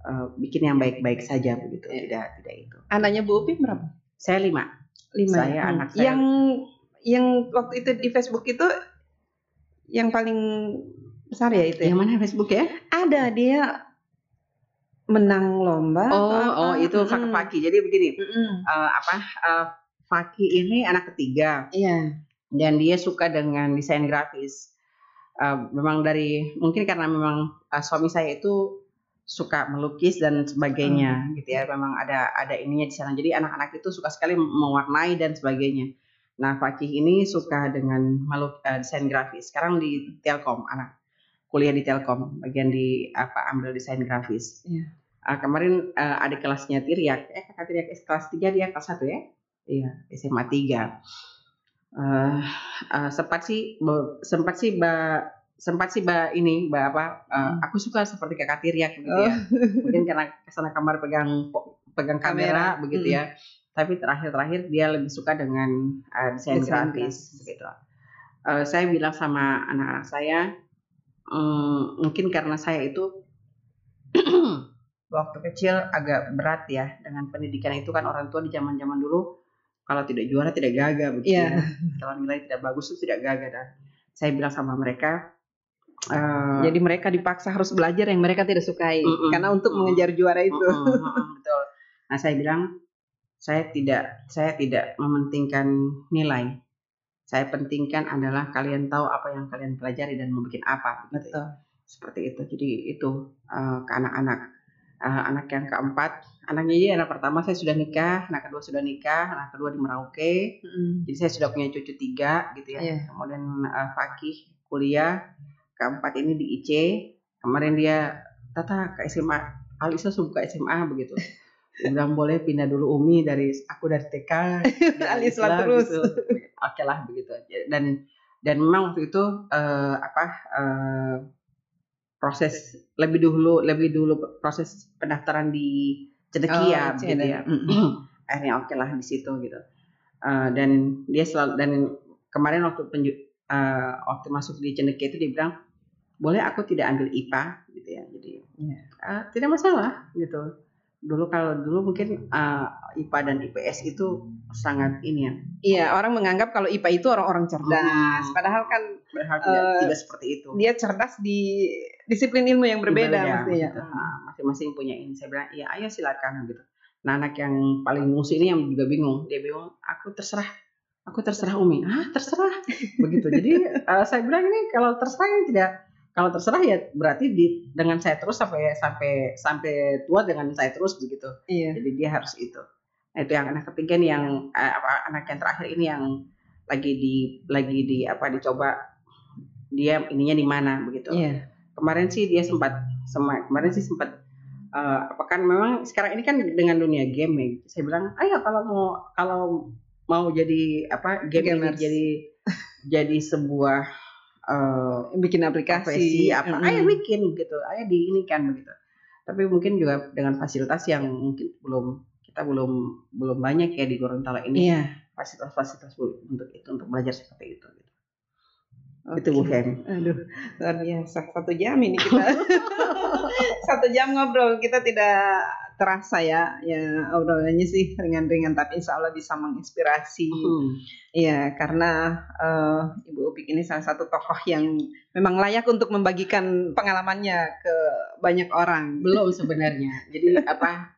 eh, bikin yang baik-baik saja begitu Iya. tidak tidak itu. anaknya Bu Upi berapa Saya lima. lima Saya, ya? anak saya. yang yang waktu itu di Facebook itu yang paling besar ya itu ya? Yang mana Facebook ya? ada dia menang lomba Oh atau apa? oh itu Mm-mm. Faki. Jadi begini Mm-mm. eh, apa eh, Faki ini anak ketiga. iya dan dia suka dengan desain grafis. Uh, memang dari mungkin karena memang uh, suami saya itu suka melukis dan sebagainya gitu ya. Memang ada ada ininya di sana. Jadi anak-anak itu suka sekali mewarnai dan sebagainya. Nah, Fakih ini suka dengan meluk uh, desain grafis. Sekarang di Telkom, anak kuliah di Telkom, bagian di apa ambil desain grafis. Iya. Uh, kemarin uh, ada kelasnya Tiriak, eh kakak Tiriak kelas 3 dia kelas 1 ya? Iya, SMA 3 eh, sempat sih sempat sih ba sempat sih ba ini ba apa eh, Hmm. aku suka seperti kakak Tiriak begitu Oh. ya mungkin karena ke sana kamar pegang pegang kamera, Kamera. begitu ya tapi terakhir-terakhir dia lebih suka dengan eh, desain, Desain grafis grafis. begitu Eh, saya bilang sama anak-anak saya "Hmm, mungkin karena saya itu waktu kecil agak berat ya dengan pendidikan itu kan orang tua di zaman-zaman dulu kalau tidak juara tidak gagah begitu Iya. ya. Kalau nilai tidak bagus itu tidak gagah dan saya bilang sama mereka eh, Jadi mereka dipaksa harus belajar yang mereka tidak sukai Mm-mm. karena untuk mengejar juara itu. Mm, mm, betul. Nah, saya bilang saya tidak saya tidak mementingkan nilai. Saya pentingkan adalah kalian tahu apa yang kalian pelajari dan mau bikin apa. gitu ya. Betul. Seperti itu. Jadi itu eh, ke anak-anak. Eh, anak yang keempat, anaknya jadi anak pertama saya sudah nikah, anak kedua sudah nikah, anak kedua di Merauke. Mm. Jadi saya sudah punya cucu tiga gitu ya. Iya. Kemudian eh, Fakih kuliah, keempat ini di IC. Kemarin dia Tata ke SMA, Alisa suka SMA begitu. Bilang boleh pindah dulu Umi dari aku dari TK Alisla Alisla terus. gitu. Oke lah begitu. Dan dan memang waktu itu eh, apa eh, proses lebih dulu lebih dulu proses pendaftaran di Cedekia Oh, Cede. ya. Akhirnya oke lah di situ gitu. Eh, dan dia selalu dan kemarin waktu penju, eh, waktu masuk di Cedekia itu dia bilang boleh aku tidak ambil IPA gitu ya. Jadi Iya. eh, tidak masalah gitu. Dulu kalau dulu mungkin eh, IPA dan IPS itu sangat ini ya. Iya, orang menganggap kalau IPA itu orang-orang cerdas. Hmm. Padahal kan Padahal tidak, Eh, tidak seperti itu. dia cerdas di disiplin ilmu yang berbeda mestinya. gitu. Nah, masing-masing punya ini. Saya bilang, iya ayo silakan gitu. Nah anak yang paling musuh ini yang juga bingung. Dia bingung, aku terserah. Aku terserah Umi. Ah terserah. Begitu. Jadi eh, saya bilang ini kalau terserah ini tidak kalau terserah ya berarti di, dengan saya terus sampai sampai sampai tua dengan saya terus begitu. Iya. Jadi dia harus itu. Nah, itu yang anak ketiga nih yang eh, apa anak yang terakhir ini yang lagi di lagi di apa dicoba dia ininya di mana begitu. Iya. Kemarin sih dia sempat sama kemarin sih sempat eh, apa kan memang sekarang ini kan dengan dunia game ya. Saya bilang, "Ayo kalau mau kalau mau jadi apa game ini jadi jadi sebuah eh, Bikin aplikasi profesi apa Mm-mm. ayo bikin gitu ayo di ini kan begitu tapi mungkin juga dengan fasilitas yang mungkin belum kita belum belum banyak ya di Gorontalo ini Iya. fasilitas-fasilitas untuk itu untuk belajar seperti itu Oke. itu Bu Fem Aduh, luar biasa. Satu jam ini kita. Satu jam ngobrol. Kita tidak terasa ya. Ya, obrolannya sih ringan-ringan. Tapi insya Allah bisa menginspirasi. Hmm. Iya, karena eh, Ibu Upik ini salah satu tokoh yang memang layak untuk membagikan pengalamannya ke banyak orang. belum sebenarnya jadi apa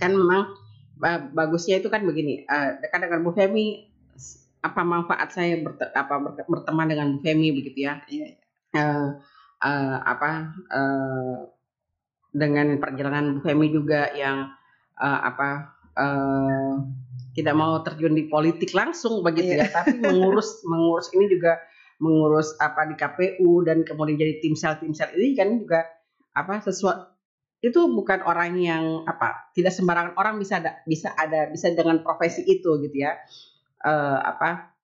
kan memang ba- bagusnya itu kan begini eh, dekat dengan Bu Femi apa manfaat saya berte- apa ber- berteman dengan Bu Femi begitu ya. Iya. Eh, eh, apa eh, dengan perjalanan Bu Femi juga yang eh, apa eh, tidak mau terjun di politik langsung begitu ya. Tapi mengurus mengurus ini juga mengurus apa di KPU dan kemudian jadi tim sel tim sel ini kan juga apa sesuatu itu bukan orang yang apa tidak sembarangan orang bisa ada bisa ada bisa dengan profesi itu gitu ya Eh, apa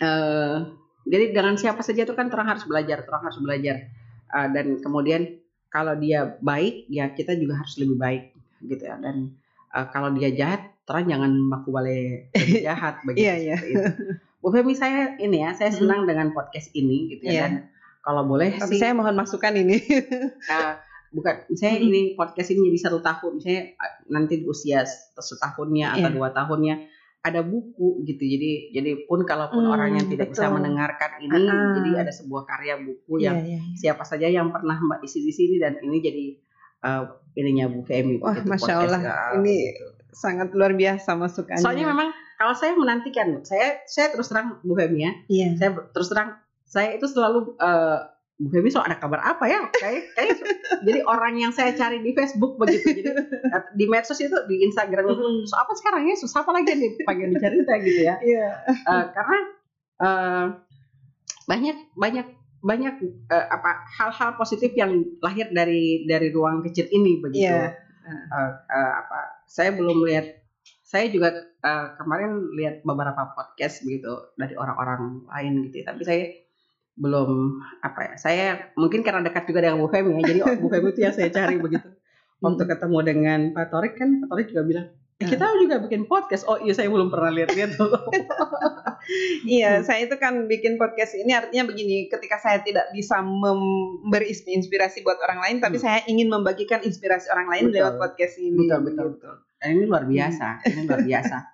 eh jadi dengan siapa saja itu kan orang harus belajar orang harus belajar Eh, dan kemudian kalau dia baik ya kita juga harus lebih baik gitu ya dan eh, kalau dia jahat terang jangan baku balik jahat begitu Iya, iya. Bu Femi saya ini ya saya senang dengan podcast ini gitu ya Iya. dan kalau boleh Tapi sih saya mohon masukan ini. eh, bukan misalnya Mm-mm. ini podcast ini jadi satu tahun eh, nanti di usia setahunnya atau Iya. dua tahunnya ada buku gitu jadi jadi pun kalaupun Hmm, orang yang tidak bisa betul. mendengarkan ini Ah. jadi ada sebuah karya buku Iya, yang iya. siapa saja yang pernah mbak isi di sini dan ini jadi eh, ininya Bu Femi Wah, begitu, Masya Allah. eh, Ini begitu. sangat luar biasa masukannya. soalnya memang kalau saya menantikan saya saya terus terang Bu Femi ya Iya. saya terus terang saya itu selalu eh, Bu Femi so ada kabar apa ya? Kayak kayak jadi orang yang saya cari di Facebook begitu. Jadi eh, di medsos itu di Instagram itu so apa sekarang ya? Susah apa lagi nih pengen dicerita gitu ya? Iya. Eh, karena eh, banyak banyak banyak eh, apa hal-hal positif yang lahir dari dari ruang kecil ini begitu. Iya. Eh, eh, apa saya belum lihat saya juga eh, kemarin lihat beberapa podcast begitu dari orang-orang lain gitu ya. tapi saya belum apa ya saya mungkin karena dekat juga dengan Bu Femi ya jadi Bu Femi itu yang saya cari begitu waktu ketemu dengan Pak Torik kan Pak Torik juga bilang eh, kita juga bikin podcast oh iya saya belum pernah lihat-lihat tuh Iya, Hmm. saya itu kan bikin podcast ini artinya begini, ketika saya tidak bisa memberi ins- inspirasi buat orang lain, tapi Hmm. saya ingin membagikan inspirasi orang lain Betul. lewat podcast ini. betul betul betul dan ini luar biasa ini luar biasa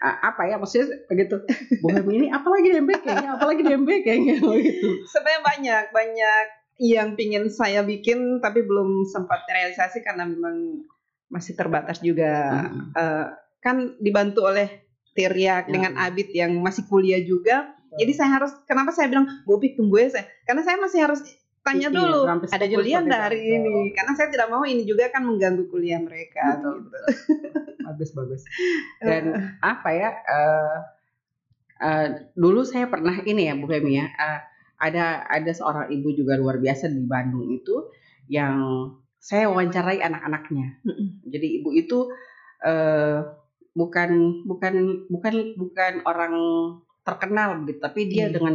apa ya maksudnya begitu bohem ini apalagi DMB kayaknya apalagi DMB kayaknya gitu Sebenarnya banyak banyak yang pingin saya bikin tapi belum sempat realisasi karena memang masih terbatas juga. Hmm. Eh, kan dibantu oleh Tiryak Ya. dengan Abid yang masih kuliah juga. Jadi saya harus kenapa saya bilang Bobik tunggu ya saya karena saya masih harus tanya Iya, dulu ada kuliah itu. ini karena saya tidak mau ini juga kan mengganggu kuliah mereka Betul, gitu. betul. bagus bagus dan apa ya eh eh, dulu saya pernah ini ya Bu Femi ya eh, ada ada seorang ibu juga luar biasa di Bandung itu yang saya wawancarai anak-anaknya jadi ibu itu eh, bukan bukan bukan bukan orang terkenal gitu tapi dia Iya. dengan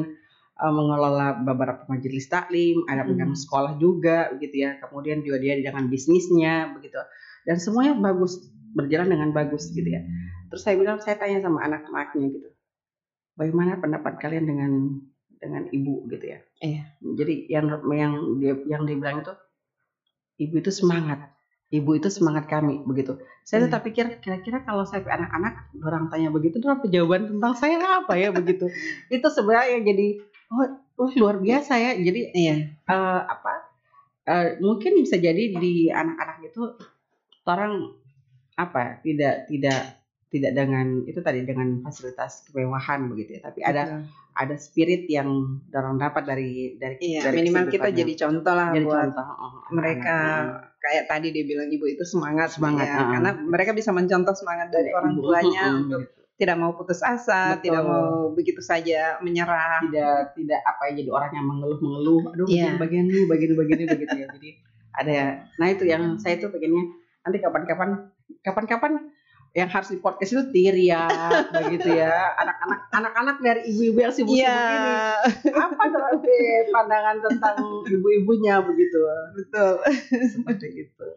eh, mengelola beberapa majelis taklim ada Mm. dengan sekolah juga begitu ya. Kemudian juga dia dengan bisnisnya begitu. Dan semuanya bagus berjalan dengan bagus gitu ya. Terus saya bilang saya tanya sama anak-anaknya gitu. Bagaimana pendapat kalian dengan dengan ibu gitu ya? Iya. jadi yang yang dia yang dia bilang itu ibu itu semangat. Ibu itu semangat kami begitu. Saya Hmm. tetap pikir kira-kira kalau saya anak-anak orang tanya begitu itu apa jawaban tentang saya apa ya? Begitu. Itu sebenarnya yang jadi oh, oh luar biasa ya jadi Iya. eh, apa eh, mungkin bisa jadi di anak-anak itu orang apa tidak tidak tidak dengan itu tadi dengan fasilitas kemewahan begitu ya tapi ada Betul. ada spirit yang dorong dapat dari dari Iya, dari minimal kita jadi contoh lah jadi buat contoh oh, mereka anak-anak. kayak tadi dia bilang ibu itu semangat Semangat, ya. ah. karena mereka bisa mencontoh semangat dari orang Ibu, tuanya mm, untuk gitu. Tidak mau putus asa, Betul. tidak mau begitu saja menyerah. tidak tidak apa ya jadi orang yang mengeluh-mengeluh aduh Iya. bagian ini bagian ini bagian ini begitu ya jadi ada ya nah itu yang saya itu pengennya nanti kapan-kapan kapan-kapan yang harus di podcast itu teriak begitu ya anak-anak anak-anak dari ibu-ibu yang sibuk-sibuk Iya, ini apa terapi pandangan tentang ibu-ibunya begitu betul. seperti itu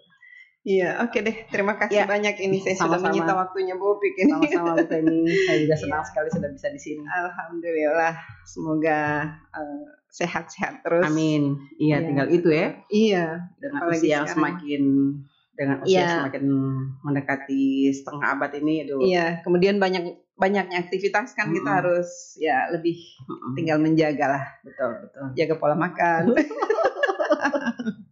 Iya, oke deh. Terima kasih Ya, banyak ini saya sudah sama-sama. menyita waktunya Bu Pik ini. sama-sama Bu Feni saya juga senang Iya. sekali sudah bisa di sini Alhamdulillah. Semoga eh, sehat-sehat terus. amin iya Iya. tinggal itu ya Iya, dengan Apalagi usia yang semakin dengan usia Iya. semakin mendekati setengah abad ini aduh iya. Kemudian banyak banyaknya aktivitas kan kita Mm-mm. harus ya lebih Mm-mm. tinggal menjaga lah. betul betul jaga pola makan.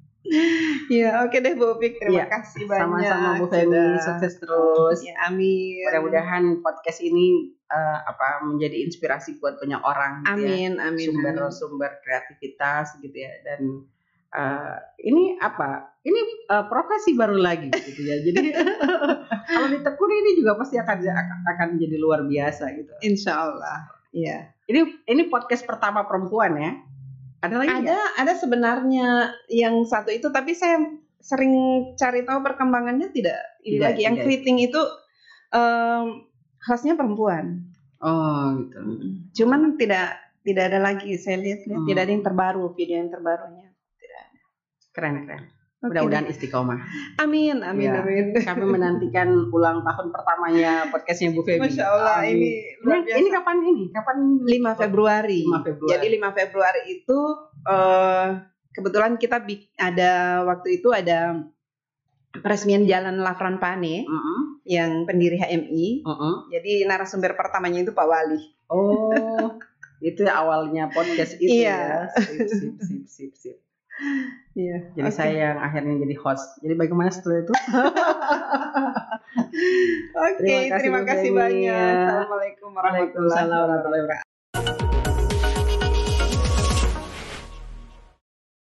Iya, oke deh Bu Pik. Terima Iya, kasih banyak. sama-sama Bu sudah- sukses terus Ya, amin. mudah-mudahan podcast ini eh, apa menjadi inspirasi buat banyak orang gitu ya. Amin, sumber amin. sumber kreativitas gitu ya dan eh, ini apa ini eh, profesi baru lagi gitu ya jadi kalau ditekuni ini juga pasti akan akan, akan menjadi luar biasa gitu Insya Allah. Iya. ini ini podcast pertama perempuan ya ada lagi? Ada ada sebenarnya yang satu itu tapi saya sering cari tahu perkembangannya tidak ini Tidak, lagi yang tidak. keriting itu em, hostnya perempuan. oh gitu Cuman tidak tidak ada lagi saya lihat, lihat Hmm. tidak ada yang terbaru video yang terbarunya. keren keren Oke mudah-mudahan istiqomah Amin, amin, Iya. amin. kami menantikan ulang tahun pertamanya podcastnya Bu Feby Masya Allah Amin. ini luar ini, biasa. ini kapan ini kapan 5 Februari. 5 Februari. Jadi 5 Februari itu eh, kebetulan kita ada waktu itu ada peresmian Jalan Lafran Pane Mm-mm, yang pendiri HMI. mm-mm. Jadi narasumber pertamanya itu Pak Wali. oh itu awalnya podcast itu Iya. ya sip sip sip sip sip Iya. jadi saya yang akhirnya jadi host jadi bagaimana setelah itu Oke, Terima kasih, terima kasih banyak. Assalamualaikum warahmatullahi wabarakatuh